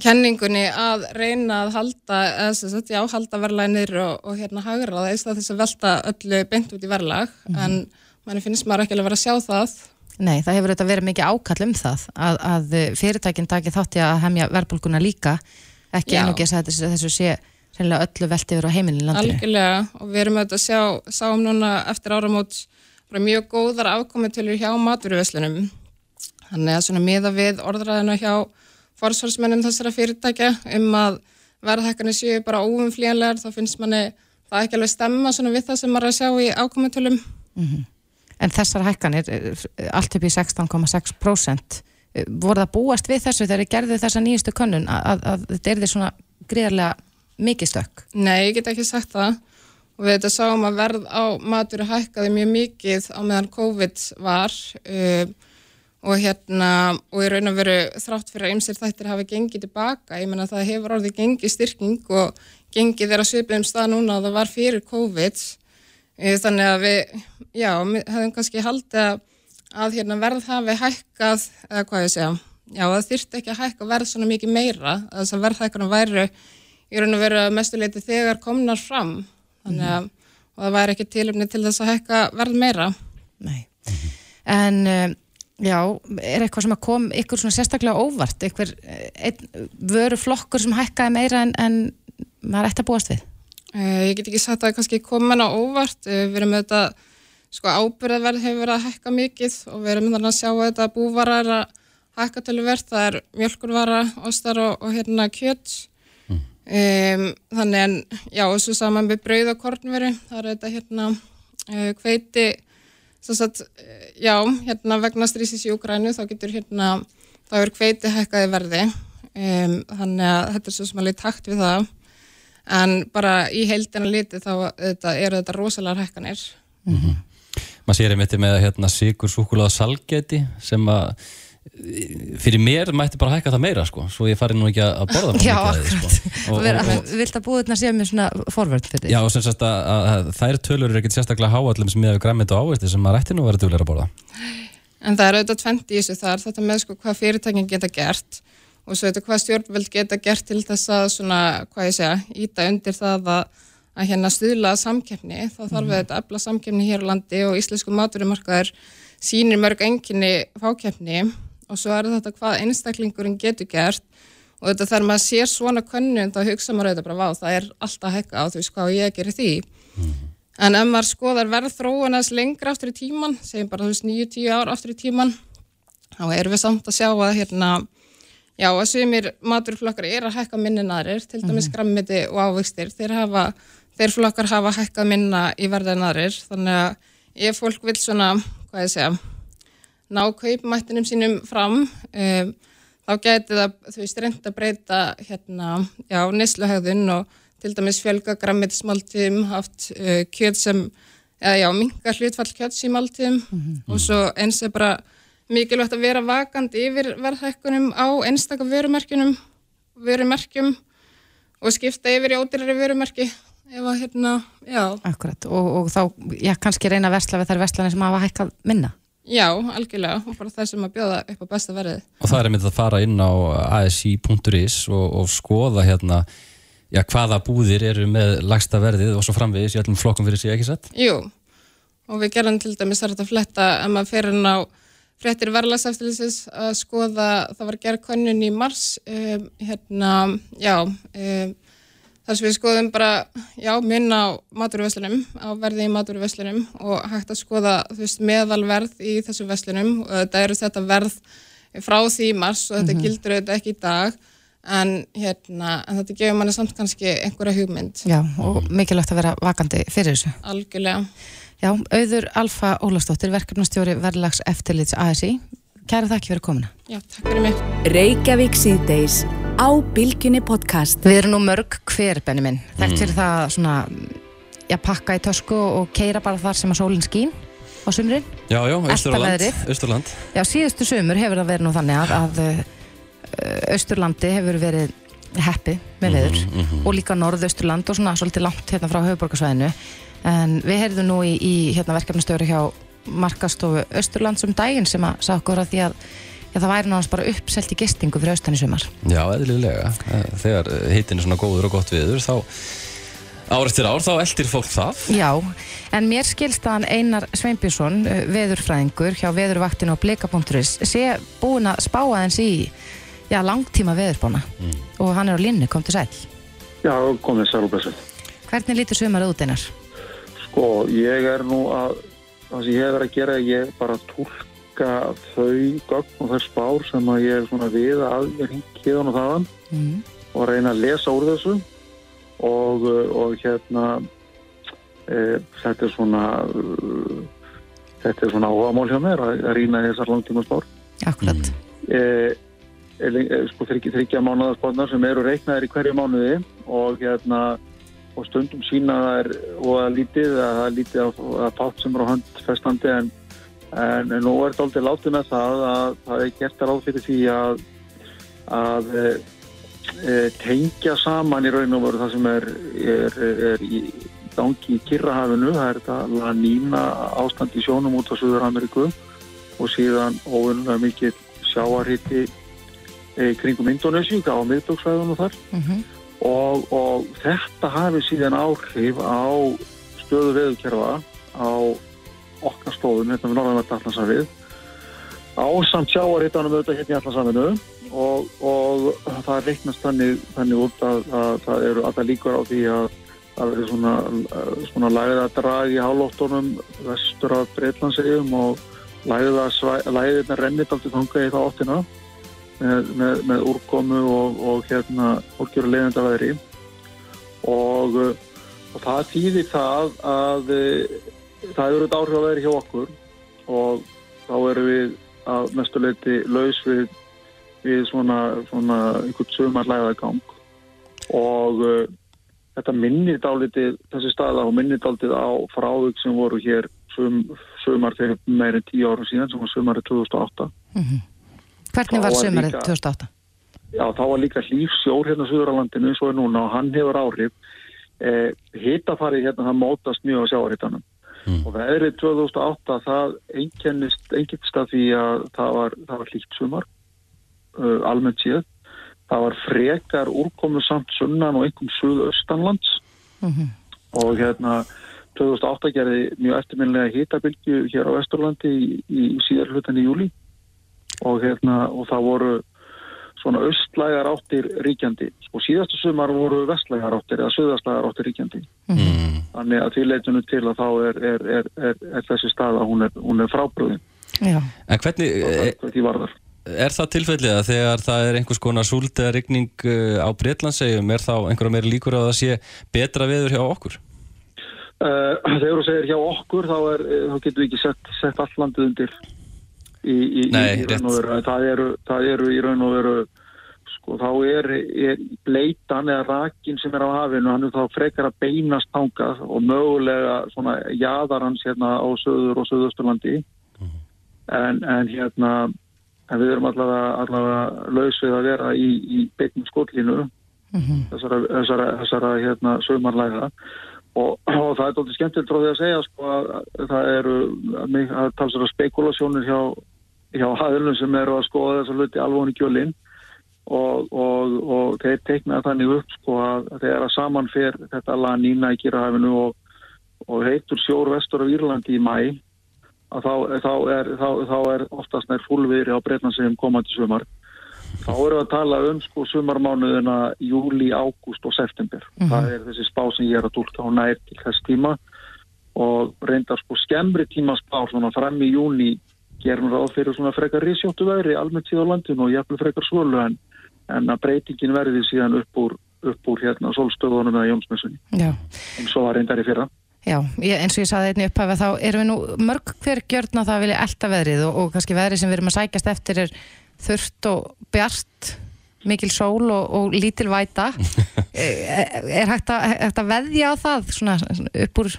kenningunni að reyna að halda, eða, já, halda verðlæðinir og, og hérna hagra það eða þess að velta öllu beint út í verðlag. Mm -hmm. en manni finnst maður ekki alveg að vera að sjá það. Nei, það hefur þetta verið mikið ákall um það að, að fyrirtækinn taki þátti að hemja verðbólguna líka. Ekki einugis að þessu, þessu sé öllu velti verið á heimilin landinu. Algjörlega, og við erum auðvitað að sjá sáum núna eftir áramót mjög góðar afkomitölur hjá maturvöslunum þannig að svona miða við orðræðina hjá forsvarsmennum þessara fyrirtækja um að verðhækkanir séu bara óumflíjanlegar þá finnst manni það ekki alveg stemma við það sem maður að sjá í ákomintölum mm -hmm. En þessar hækkanir eh, allt upp í 16,6% eh, voru það búast við þessu þegar þið gerðu þessa nýjustu könnun að, að, þetta er því svona gríðarlega mikið stökk? Nei, ég get ekki sagt það og við þetta sáum að verð á matur hækkaði mjög mikið á meðan COVID var um, og hérna og í raun og veru þrátt fyrir að ymsir þættir hafi gengið tilbaka, ég menna það hefur orðið gengið styrking og gengið þeirra svipið um stað núna og það var fyrir COVID. Þannig að við, já, við hefum kannski haldið að, að hérna, verð hafi hækkað, eða hvað ég segja, já það þyrtti ekki að hækka verð svona mikið meira, að þess að verðhækkanum væru í raun og veru mestuleiti þegar komnar fram. Þannig að það væri ekki tilumni til þess að hækka verð meira. Nei, en um, já, er eitthvað sem að kom ykkur svona sérstaklega óvart, ykkur vöru flokkur sem hækkaði meira en, en maður ætti að búast við? Uh, ég get ekki sagt að það kannski komin á óvart, uh, við erum með þetta sko ábyrðaverð hefur verið að hækka mikið og við erum með að sjá að þetta búvarar að hækka til verð, það er mjölkurvara, ostar og, og hérna kjött Um, þannig en, já, og svo saman með brauð og kornveru, það er þetta hérna uh, hveiti sagt, uh, já, hérna vegna strísis í Ukrænu, þá getur hérna þá er hveiti hækkaði verði. Um, þannig að þetta er svo sem alveg takt við það. En bara í heildina liti þá þetta, eru þetta rosalega hækkanir. Mm -hmm. Maður sér einmitt með hérna sigur súkulega salgeti sem að fyrir mér mætti bara hækka það meira sko, svo ég fari nú ekki að borða Já, akkurat, sko. vilt að búið þetta séu með svona forvörd fyrir því Já, og sem sagt að, að þær tölur eru ekkert sérstaklega háallum sem ég hef græmið á ávisti sem maður ætti nú að vera dugleira að borða. En það er auðvitað tvent í þessu. Þar þetta með sko hvað fyrirtækin geta gert og svo auðvitað hvað stjórnveld geta gert til þess að svona, hvað ég segja íta undir það að, að hérna stuðla samkefni, þá þarf við mm. þetta og svo er þetta hvað einstaklingurinn getur gert og þetta þar maður sér svona könnun þá hugsa maður auðvitað bara vá það er alltaf hekka á þú veist hvað ég gerir því mm. en ef maður skoðar verð þróunast lengra aftur í tíman segjum bara þú veist 9-10 ár aftur í tíman þá erum við samt að sjá að hérna já að sumir maturflokkar er að hekka minninærir til dæmis mm. grammiti og ávegstir þeir, hafa, þeir flokkar hafa hekkað minna í verðinærir þannig að ef fólk vil svona hvað ég segja ná kaupmættinum sínum fram um, þá geti það, þú veist, reynd að breyta hérna, já, nesluhæðun og til dæmis fjölga grammetismáltíðum, haft uh, kjöt sem, eða já, minga hlutfall kjöts í máltíðum mm -hmm. og svo eins er bara mikilvægt að vera vakandi yfir verðhækkunum á einstakar vörumerkjunum, vörumerkjum og skipta yfir í ódýrari vörumerki ef að hérna, já. Akkurat, og, og þá, já, kannski reyna að versla við þær verslanir sem hafa hækkað minna? Já, algjörlega, og bara það sem að bjóða upp á besta verðið. Og það er einmitt að fara inn á asi.is og, og skoða hérna, já, hvaða búðir eru með lagsta verðið og svo framvegis í öllum flokkum fyrir sig, ekki satt? Jú, og við gerum til dæmis að fletta að maður fer inn á fréttir verðlagsaftilísis að skoða, það var gerð konun í mars, um, hérna, já, um, Þar sem við skoðum bara, já, minn á maturvesslunum, á verði í maturvesslunum og hægt að skoða veist, meðalverð í þessu vesslunum og þetta eru þetta verð frá því mars og þetta mm -hmm. gildur auðvitað ekki í dag en, hérna, en þetta gefur manni samt kannski einhverja hugmynd. Já, og mikilvægt að vera vakandi fyrir þessu. Algjörlega. Já, auður Alfa Ólastóttir, verkefnastjóri verðlags eftirlits ASI. Kæra þakki fyrir komuna. Já, takk fyrir mig. Á Bilginni podcast. Við erum nú mörg hver, Benni minn. Þekkt fyrir mm. það svona, já, pakka í tösku og keira bara þar sem að sólinn skín á sumrin. Já, já, Östurland. Já, síðustu sumur hefur það verið nú þannig að, að Östurlandi hefur verið heppi með veður mm -hmm, mm -hmm. og líka Norðausturland og svona svolítið langt hérna frá höfuborgarsvæðinu. En við heyrðum nú í, í hérna, verkefnastöru hjá Markastofu Östurland sem daginn sem að sá okkur að því að Já, það væri náttúrulega bara uppselt í gistingu fyrir austan í sumar. Já, eðlilega. Þegar hittin er svona góður og gott viður, þá ár eftir ár, þá eldir fólk það. Já, en mér skilst að Einar Sveinbjörnsson, veðurfræðingur hjá veðurvaktinu og blika.is, sé búin að spá aðeins í já, langtíma veðurbóna mm. og hann er á linni, kom til sæl. Já, komið sæl og besið. Hvernig lítur sumar út einar? Sko, ég er nú að, það sem ég hefur að gera, ég bara tólk taka þau gögn og þær spár sem að ég er svona við að ég ringi hérna og þaðan mm. og reyna að lesa úr þessu og, og hérna e, þetta er svona e, þetta er svona áhagamál hjá mér að, að rýna þessar langtíma spár Akkurat e, e, e sko þryggja mánuðarspárnar sem eru reiknaðir í hverju mánuði og hérna og stundum sína það er og að lítið, að lítið að, að pátt sem er á handfestandi en, en, en nú er þetta aldrei látið með það að það er gert að ráð fyrir því að að e, tengja saman í raun og veru það sem er, er, er í gangi í Kirrahafinu, það er þetta lanína ástand í sjónum út á Suður Ameriku og síðan óunlega mikið sjáarhiti e, kringum Indonési á miðböksvæðunum þar mm -hmm. og, og þetta hafi síðan áhrif á stöðu veðukerfa á okkar stóðum hérna við Norðanverða Allansafið á samt sjáarhitanum auðvitað hérna í Allansafinu og, og það reiknast þannig, þannig út að, að það eru alltaf líkur á því að það verður svona, svona læða drag í hálóttunum vestur af Breitlandsegjum og læðirna rennit alltaf þanga í það óttina með, með, með úrkomu og, og hérna fólkjur að leiðenda veðri. Og, og það týðir það að það eru þetta áhrif að veðri hjá okkur og þá eru við að mestuleiti laus við, við svona, svona einhvern sögumar læðagang og uh, þetta minnir dálitið þessi staða og minnir dálitið á frávögg sem voru hér sum, sumar fyrir meirinn tíu ára síðan sem var sumarið 2008 mm -hmm. Hvernig var sumarið 2008? Já, þá var líka hlýfsjór hérna Suðuralandinu eins og er núna og hann hefur áhrif eh, hittafarið hérna það mótast mjög á sjáarhittanum mm. og veðrið 2008 það einkennist af því að það var, var hlýtt sumar uh, almennt síðan það var frekar úrkomu samt sunnan og einhverjum suðaustanlands mm -hmm. og hérna 2008 gerði mjög eftirminlega hýtabilgju hér á Vesturlandi í, í síðar hlutan í júli og, hérna, og það voru svona östlægar áttir ríkjandi. Og síðastu sumar voru vestlægar áttir eða söðastlægar áttir ríkjandi. Mm. þannig að því leitunum til að þá er, er, er, er þessi stað að hún, hún er frábröðin En hvernig er, er það tilfellið að þegar það er einhvers konar súld eða rigning uh, á Breitlandsegjum er þá einhverja meiri líkur að það sé betra veður hjá okkur? Uh, þegar þú segir hjá okkur þá, er, eh, þá getur við ekki sett, sett all landið undir í, í, Nei, í raun og veru það eru, það eru í raun og veru sko þá er, er bleitan eða rakin sem er á hafinu hann er þá frekar að beinast tángað og mögulega svona jæðarans hérna á söður og söðusturlandi mm -hmm. en, en hérna en við erum allavega, allavega lausið að vera í, í beignum skóllinu mm -hmm. þessara, þessara, þessara hérna sögmarlæða Og, og það er doldið skemmtilegt frá því að segja sko, að það eru að talsara spekulasjónir hjá, hjá haðilum sem eru að skoða þess að luti alveg í kjölinn og, og, og þeir teiknaði þannig upp sko, að þeir að samanfer þetta lanína í Kýrahæfinu og heitur sjór vestur af Írlandi í mæ að þá, þá, er, þá, þá er oftast nær fullviðri á breytnansegum komandi sumar Þá við að tala um sko sumarmánuðina júli, ágúst og september. Mm -hmm. Það er þessi spá sem ég er að tólka á nær til þess tíma og reyndar sko skemmri tíma spá svona fram í júni gerum ráð fyrir svona frekar risjóttu veri almennt síðan á landinu og jafnveg frekar svölu en, en að breytingin verði síðan upp úr, upp úr hérna solstöðunum eða Jónsmessunni. En svo var reyndar í fyrra. Já, ég, eins og ég saði einni upphæfa þá erum við nú mörg hver gjörn að það vilja elda veðrið og, og kannski veðrið sem við erum að sækjast eftir er þurft og bjart mikil sól og, og lítil væta er, er hægt að, hægt að veðja á það svona upp úr,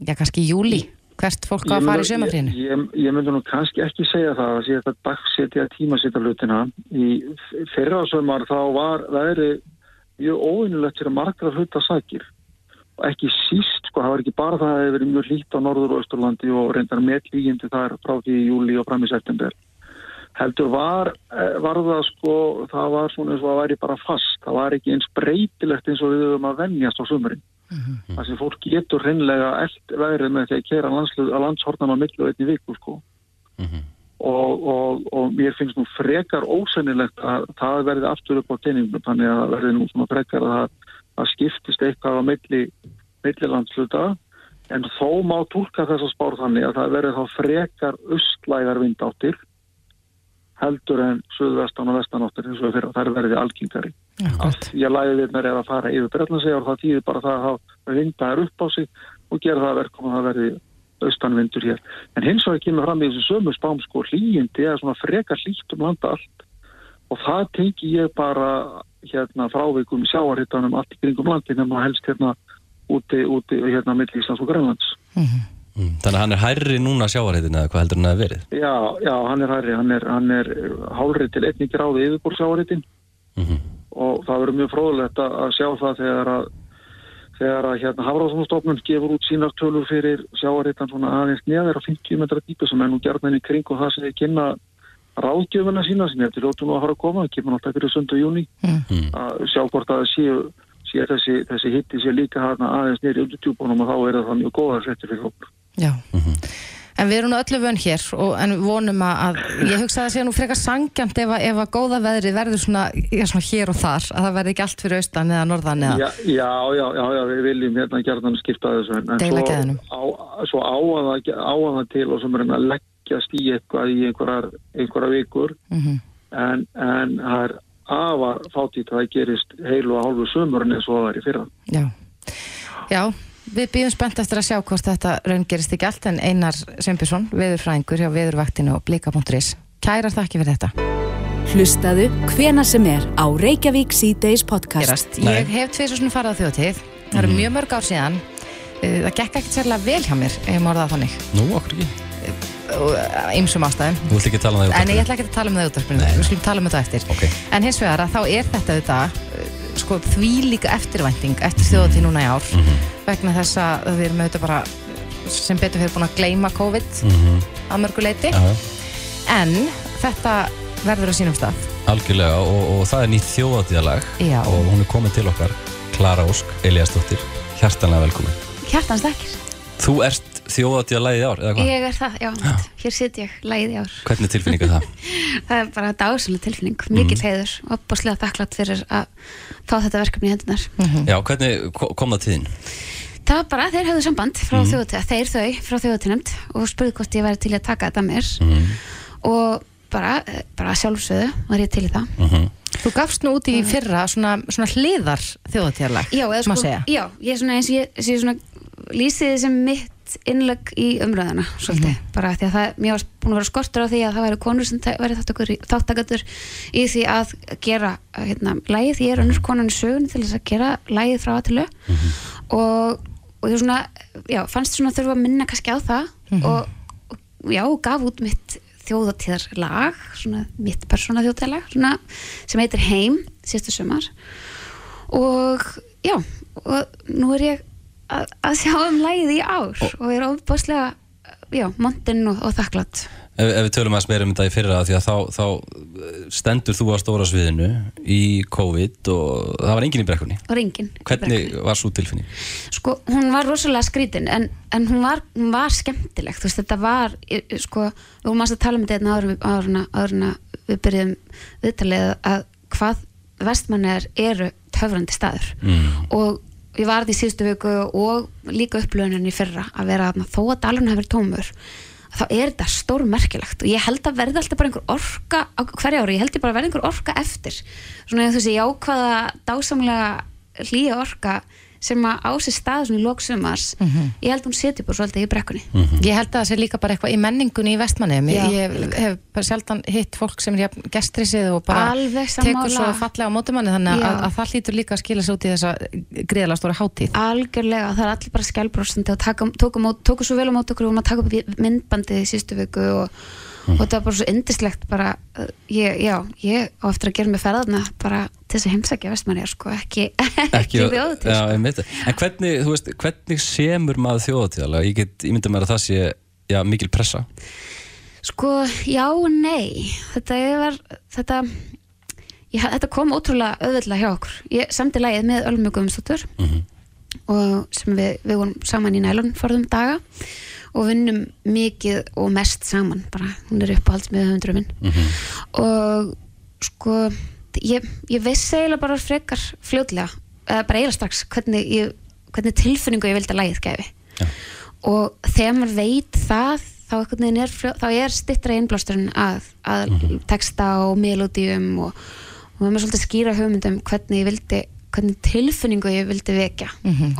já kannski júli hvert fólk á að fara í sömafrínu ég, ég, ég myndi nú kannski ekki segja það að þetta dagsetja tímasetta hlutina í fyrra sömar þá var veðri mjög óvinnulegt fyrir margra hluta sækir og ekki síst, sko, það var ekki bara það að það hefur verið mjög lít á Norður og Östurlandi og reyndar með lígindi þar frá því í júli og fram í september. Heldur var, eh, var það sko, það var svona eins og að væri bara fast, það var ekki eins breytilegt eins og við höfum að vennjast á sumurinn. Mm -hmm. Það sem fólk getur reynlega eld verið með því að kera að landshornan á millu einni viku sko. Mm -hmm. og, og, og mér finnst nú frekar ósennilegt að það verði aftur upp á teiningum, þannig að verði nú svona frekar að það, það skiptist eitthvað á milli, milli landsluta en þó má tólka þessa spár þannig að það verði þá frekar östlægar vindáttir heldur en suðvestan og vestanáttur eins og fyrir það er verið algengari. Ég læði við mér að fara yfir Breitlandsegja og það týðir bara það að vinda er upp á sig og gera það verkum að það verði austanvindur hér. En hins vegar kemur fram í þessu sömu spám sko hlýjindi eða svona frekar hlýtt um landa allt og það tengi ég bara hérna fráveikum sjáarhittanum allt í kringum landi nema helst hérna úti, úti hérna mitt Íslands og Grænlands. Mm. Þannig að hann er hærri núna sjáarheitin eða hvað heldur hann að verið? Já, já, hann er hærri, hann er, hann er hálri til einnig gráði yfirbúr sjáarheitin Mm og það verður mjög fróðulegt að að sjá það þegar að þegar að hérna Hafráðsfólkstofnun gefur út sínar tölur fyrir sjáarheitan svona aðeins neðar á 50 metra dýpu sem er nú gerðan í kring og það sem þið kynna ráðgjöfuna sína sem ég eftir ljótu nú að fara að koma, það kemur náttúrulega fyrir söndu júni Mm. að sjá hvort að séu sé þessi, þessi hitti sé líka hana aðeins nýri undir djúbunum og þá er það mjög góða settir fyrir okkur. Já. En við erum nú öllu vön hér og, en vonum að, að ég hugsa að það sé nú frekar sangjant ef, að- ef að góða veðri verður svona, svona hér og þar að það verði ekki allt fyrir austan eða norðan eða Já, já, já, já, já, við viljum hérna gerðan skipta þessu en, en Deila svo, á, svo á að það, á að það til og sem er að leggjast í eitthvað í einhverjar, einhverjar vikur Mhm. en, en það er afar fátít að það gerist heilu og hálfu sömurinn eins og það er í fyrra. Já. Já, við býðum spennt eftir að sjá hvort þetta raun gerist ekki allt en Einar Sveinbjörnsson, veðurfræðingur hjá veðurvaktinu og blika.is. Kærar þakki fyrir þetta. Hlustaðu hvena sem er á Reykjavík C-Days podcast. Gerast. Nei. Ég hef tveir svo svona farað á þjóðtíð. Það eru mjög mörg ár síðan. Uh, Það gekk ekkert sérlega vel hjá mér, ef ég morða það þannig. Nú, okkur ekki. Ymsum ástæðum. Þú vilt ekki tala um það í En ég ætla ekki að tala um það í útvarpinu, Nei. við skulum tala um þetta eftir. Ok. En hins vegar að þá er þetta uh, sko, því líka eftirvænting eftir þjóðatíð núna í ár Mhm. vegna þess að við erum auðvitað bara sem betur fyrir búin að gleyma COVID Mhm. að mörgu leiti Já, já. en þetta verður á sínum stað Algjörlega og, og það er nýtt þjóðatíðalag og hún er komin til okkar Klara Ósk Eliasdóttir, hjartanlega velkomin Hjartans þakkir. Þú ert þjóðatíðalagið í ár, eða hvað? Ég er það, já, já. hér sitt ég, lægið í ár. Hvernig tilfinning er það? Það er bara dásalega tilfinning, mikill heiður og opaslega þakklátt fyrir að fá þetta verkefni í hendunar. Já, hvernig ko- kom það tíðin? Það var bara, þeir höfðu samband frá mm. þjóðatíða, þeir þau frá þjóðatíðnefnd og spurði hvort ég væri til að taka þetta mér Mhm. og bara, bara sjálfsögðu var ég til í það. Mhm. Þú gafst nú út í fyrra svona, svona hliðar þjóðatíðarlag Já, eða má sko, segja já, ég er svona eins og ég, ég svona lýsið þið sem mitt innlegg í umræðana svolítið, bara því að það, mér var búin að vera skortur á því að það væri konur sem væri þáttakatur í því að gera hérna, lægið, ég er önnur konan í sögun til þess að gera lægið frá aðtilu og, og ég svona já, fannst svona þurfa að minna kannski á það. Og, og já, gaf út mitt þjóðatíðarlag svona mitt persóna þjóðatíðarlag svona, sem heitir Heim síðustu sumar. Og já, og nú er ég að, sjá um lægið í ár og er ofbáslega já, montinn og, og þakklátt Ef, ef við tölum að meira um þetta í fyrra því að þá, þá stendur þú á stóra sviðinu í COVID og það var enginn í brekkunni. Og ringin Hvernig var svo tilfinning? sko, hún var rosalega skrítin en, en hún, var, hún var skemmtileg. Þú veist, þetta var, ég- ég- sko við vorum að tala um þetta að- áður en að við byrjum viðtalið að hvað vestmannir eru töfrandi staður. Mm. og ég var því síðustu viku og líka upplöðunin í fyrra að vera þarna, þó að dalurinn hefur tómur þá er þetta stórmerkilegt og ég held að verði alltaf bara einhver orka hverja ári, ég held ég bara að verði einhver orka eftir. Svona þessi jákvæða dásamlega hlýja orka sem að á sér stað svona í lóksumars ég held hún seti bara svolítið í brekkunni. Ég held að það sé líka bara eitthvað í menningunni í vestmanni Já. ég, ég hef bara sjaldan hitt fólk sem er jafn gestrisið og bara Alveg tekur svo fallega á mótumanni þannig að, að það hlýtur líka að skila sér út í þessa gríðala stóra hátíð. Algjörlega, það er allir bara skjálbróstandi og taka, tóku, mót, tóku svo vel á mót okkur og maður taka upp myndbandið í sístu viku og, og þetta var bara svo indislegt bara, ég, já, ég á eftir að gera mig ferðarna bara til þess að heimsækja vestmanni sko, ekki, ekki þjóðu til já, sko. En hvernig, þú veist, hvernig semur maður þjóðatíðalag? Ég get ímynda mér að það sé já, mikil pressa. Sko, já nei. Þetta var þetta, ég, þetta kom ótrúlega auðvitað hjá okkur, ég samti lagið með Ölmu Guðmundsdóttur og sem við, við vorum saman í nælun forðum daga. og vinnum mikið og mest saman bara, hún er uppáhalds með höfundurinn minn og sko ég, ég vissi eiginlega bara frekar fljótlega, eða bara eiginlega strax hvernig, ég, hvernig tilfinningu ég vildi að lægið gefi Já. og þegar maður veit það þá, er, þá er stittra innblásturinn að, að texta og melodíum og, og maður svolítið skýra hugmyndum hvernig ég vildi hvernig tilfinningu ég vildi vekja.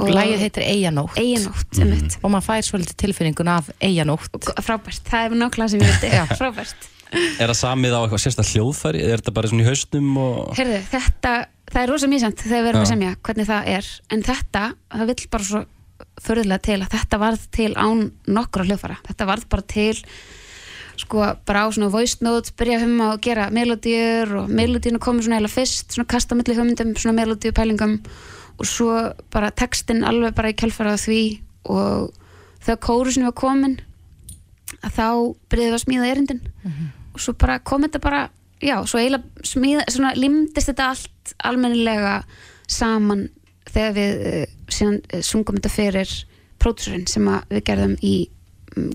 Og lægið heitir Eyjanótt. Eiginótt, mm -hmm. og maður fær svolítið tilfinningun af Eyjanótt. Frábært, það er nákvæmlega sem ég vildi. Frábært. Er það samið á eitthvað sérstaklega hljóðfæri? Er þetta bara svona í haustum og... Herðu, þetta það er rosa mísant þegar við erum að semja hvernig það er, en þetta það vill bara svo förðulega til að þetta varð til án nokkra hljófara þetta varð bara til sko bara á svona voice notes byrja um að gera melodíur og melodíinu komið svona eða fyrst, svona kasta millir hugmyndum, svona melodíu pælingum og svo bara textin alveg bara í kjálfarað því og þegar kórusinu var komin að þá byrjuði við að smíða erindin mm -hmm. og svo bara kom þetta bara já, svo eiginlega smíða, svona limdist þetta allt almennilega saman þegar við uh, síðan uh, sungum þetta fyrir pródúsurinn sem við gerðum í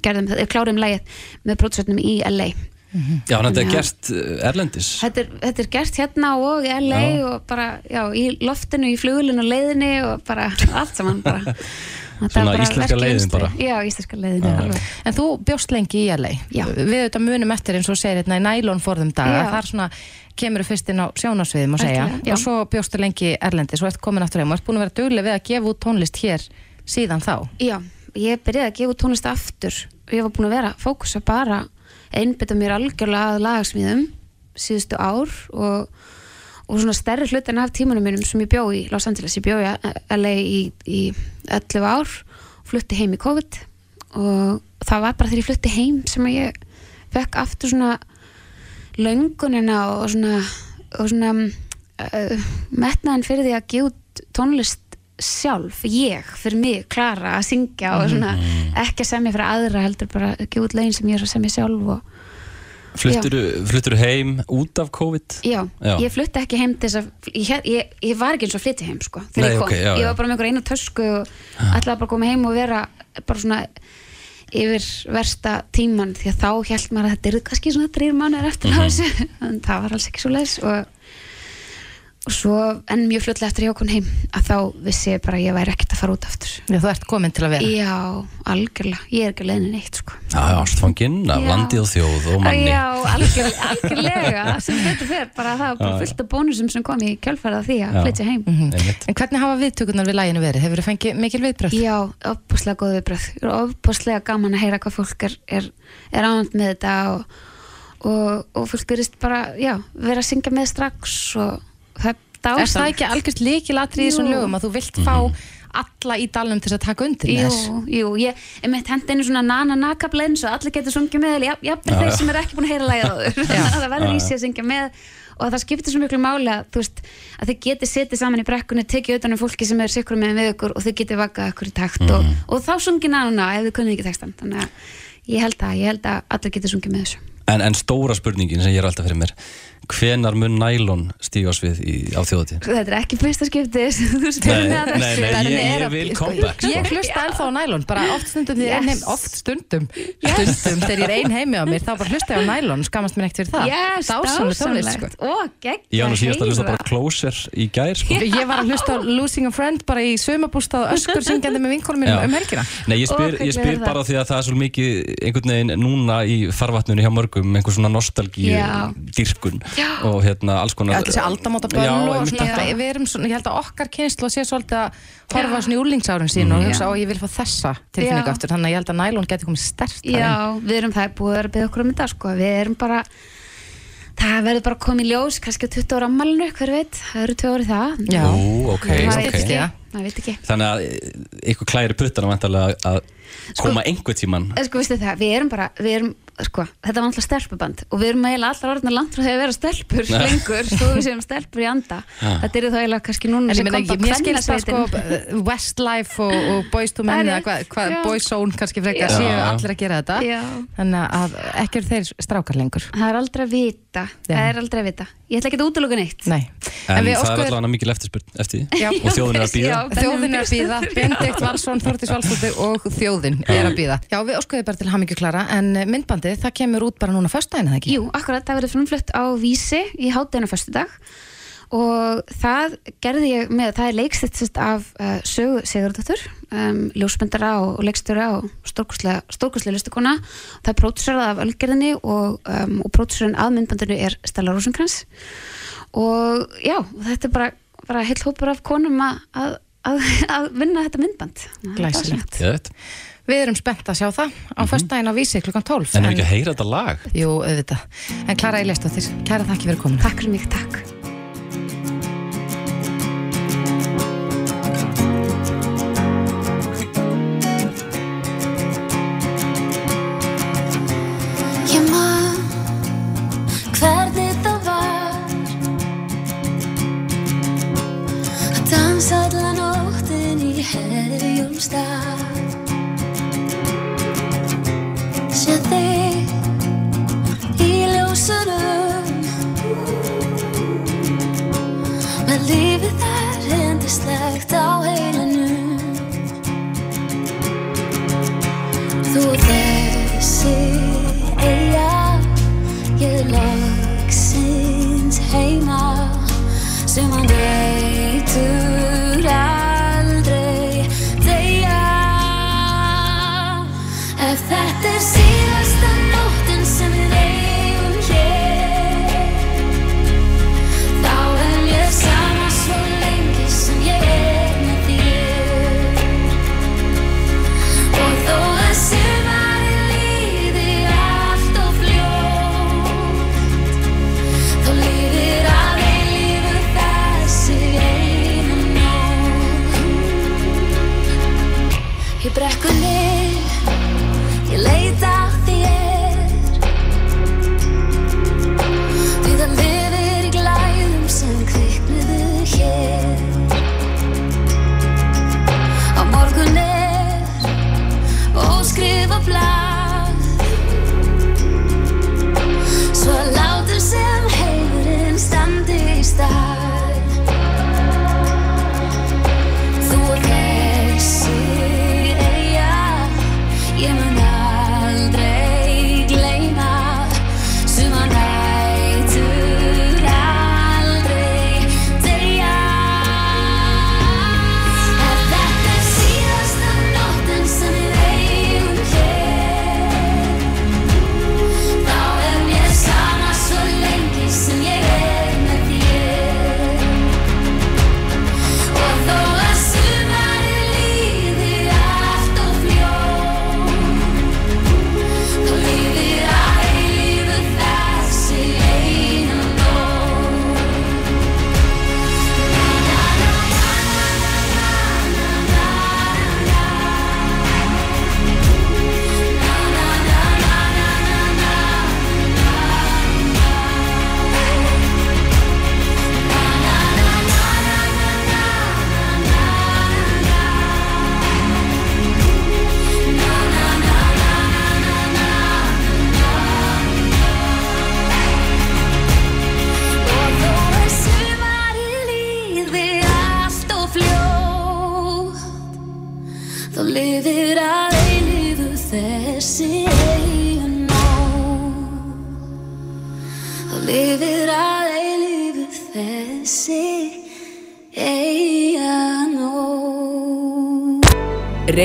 gerðum, klárum lægið með pródúsörnum í LA mm -hmm. Já, þetta er gert uh, erlendis. Þetta er, þetta er gert hérna og í LA já. og bara, já, í loftinu, í flugulinu og leiðinu og bara allt saman bara. Svona íslenska leiðin bara. Já, íslenska leiðin ah. En þú bjóst lengi í LA Já. Við auðvitað munum eftir eins og segir hérna í nælón forðum daga, það er svona kemur fyrst inn á sjónasviðum og segja. Ætla, og svo bjóstu lengi erlendis og ert komin aftur heim. Og ert búin að vera duglega við að gefa út tónlist hér síðan þá. Já, ég byrjaði að gefa tónlist aftur og ég var búin að vera að fókusa bara einbita mér algjörlega að lagasmíðum síðustu ár og, og svona stærri hlutin af tímanum mínum sem ég bjó í Los Angeles, ég bjó í LA í, í 11 ár flutti heim í COVID og það var bara þegar ég flutti heim sem ég fekk aftur svona löngunina og svona, og svona uh, metnaðin fyrir því að gefa tónlist sjálf, ég, fyrir mig, Klara að syngja og svona mm. ekki að semja fyrir aðra heldur bara ekki út leginn sem ég er að semja sjálf og Fluttur þú heim út af COVID? Já, já. ég flutti ekki heim til þess að ég, ég, ég var ekki eins og flytti heim sko, Nei, ég, okay, já, ég var bara með einhver einu tösku og ætlaði bara að koma heim og vera bara svona yfir versta tíman því að þá held maður að þetta eru kannski svona drýr mannir eftir mm -hmm. þessu en það var alls ekki svo leiðis og og svo enn mjög fljóðlega eftir ég okkur heim að þá vissi ég bara að ég væri ekkert að fara út aftur. Já, þú ert komin til að vera. Já, algjörlega, ég er ekki leiðin neitt sko. Já, ástfanginn af landi og þjóð og manni. Já, algjörlega, algjörlega. Sem þetta fer, bara það var bara fullt af bónusum sem kom í kjálfæða því að flytja heim. Mm -hmm. En hvernig hafa viðtökunar við læginu verið? Hefur þið fengið mikil viðbröð? Já, opbúslega góð viðbröð opbúslega gaman að heyra hvað fólk er, er, er ánand með þetta og, og, og fólk verist bara, já, vera að syngja með strax og það er það ekki algjörst líkilatri í þessum lögum að þú vilt fá mhm. alla í dalnum til að taka undir jú, jú, ég er meitt hendinu svona nana nakablein svo allir getur sungið með jafnveg þeir sem er ekki búin að heyra lægið á þau það verður í sig að syngja með og það skiptir svo miklu máli að, veist, að þið getur setið saman í brekkunni, tekið utan um fólki sem er sikkur með við ykkur og þið getur vakað ykkur í takt mm. og, mhm. og þá sungið nana ef þið kunnið ekki textan þannig að ég held að, ég held að allir getur sungið með þessu. En, en stóra spurningin sem ég er alltaf fyrir mér hvenar mun nælon stíga svið í, á þjóðatí? Þetta er ekki fyrsta skipti þú spyrir mig að þessu Nei, nei, ég, ég vil comeback sko. Ég hlusta ennþá á nælon, bara oft stundum yes. heim, oft stundum, yes. stundum þegar ég er ein heimi á mér, þá bara hlusta ég á nælon skamast mér ekkert fyrir það yes, sko. Ég var nú síðast að hlusta bara Closer í gær sko. Ég var að hlusta á Losing a Friend bara í sömabústað öskur syngjandi með vinkonum minn um helgina Nei, ég spyr, ég spyr bara því að það er svo mikið einhvern veginn núna í farvatnunni hjá mörgum einhver svona nostalgíu dyrkun og hérna alls konar Allir sé aldamóta bönn og svona, við erum svona, ég held að okkar kynslu að sé svolítið að horfa svona í úrlingsárun sín mm. og hugsa og ég vil fá þessa tilfinningu aftur, þannig að ég held að nælón getur komið stert Já, við erum það búið að byggja okkur um þetta sko, við erum bara það verður bara komið í ljós, kannski 20 ára ammalinu, hver veit, það eru 2 ári það. Já, Ó, ok, ok. Þannig að ykkur klæri puttana að koma sko, einhver tíman Sko, veistu það, við erum bara, við erum sko, þetta var alltaf stelpuband. Og við erum eiginlega allra orðin að langt frá því að vera stelpur Nei. lengur, svo við séum stelpur í anda. Ja. þetta eru þá eiginlega kannski núna sem kom á kvennarsveitin sko, Westlife og, og Boys to Men eða hvað hva, Boys Zone kannski frekar séu allir að gera þetta. Já. þannig að ekki eru þeir strákar lengur. Það er aldrei að vita. Það er aldrei að vita, ég ætla ekki að útlöka neitt. Nei. en, en það er alltaf mikið eftirspurn eftir og þjóðin er að býða þjóðin er að býða, Benedikt Valsson, Þortis Valsóti og þjóðin er að býða já við óskuðum bara til Hammingju Klara en myndbandi kvöldið, það kemur út bara núna fyrstæðina, ekki? Jú, akkurat, það verður frumflutt á Vísi í hátdeina fyrstudag og það gerði ég með, það er leikstitt af uh, sögu Sigurdóttur um, ljósmyndara og leikstjóra og stórkurslega listakona. Það er pródúsörað af Ölgerðinni og, um, og pródúsörun að myndbandinu er Stella Rosenkrantz og já, þetta er bara, bara heil hópur af konum að, að, að vinna þetta myndband. Glæsilegt. Við erum spennt að sjá það á mm -hmm. förstæðin á vísi klukkan 12 En er ekki að heyra þetta lag? Jú, auðvitað. En Klara Eilistóttir, kæra þakki fyrir komin Takk fyrir mig, takk fly.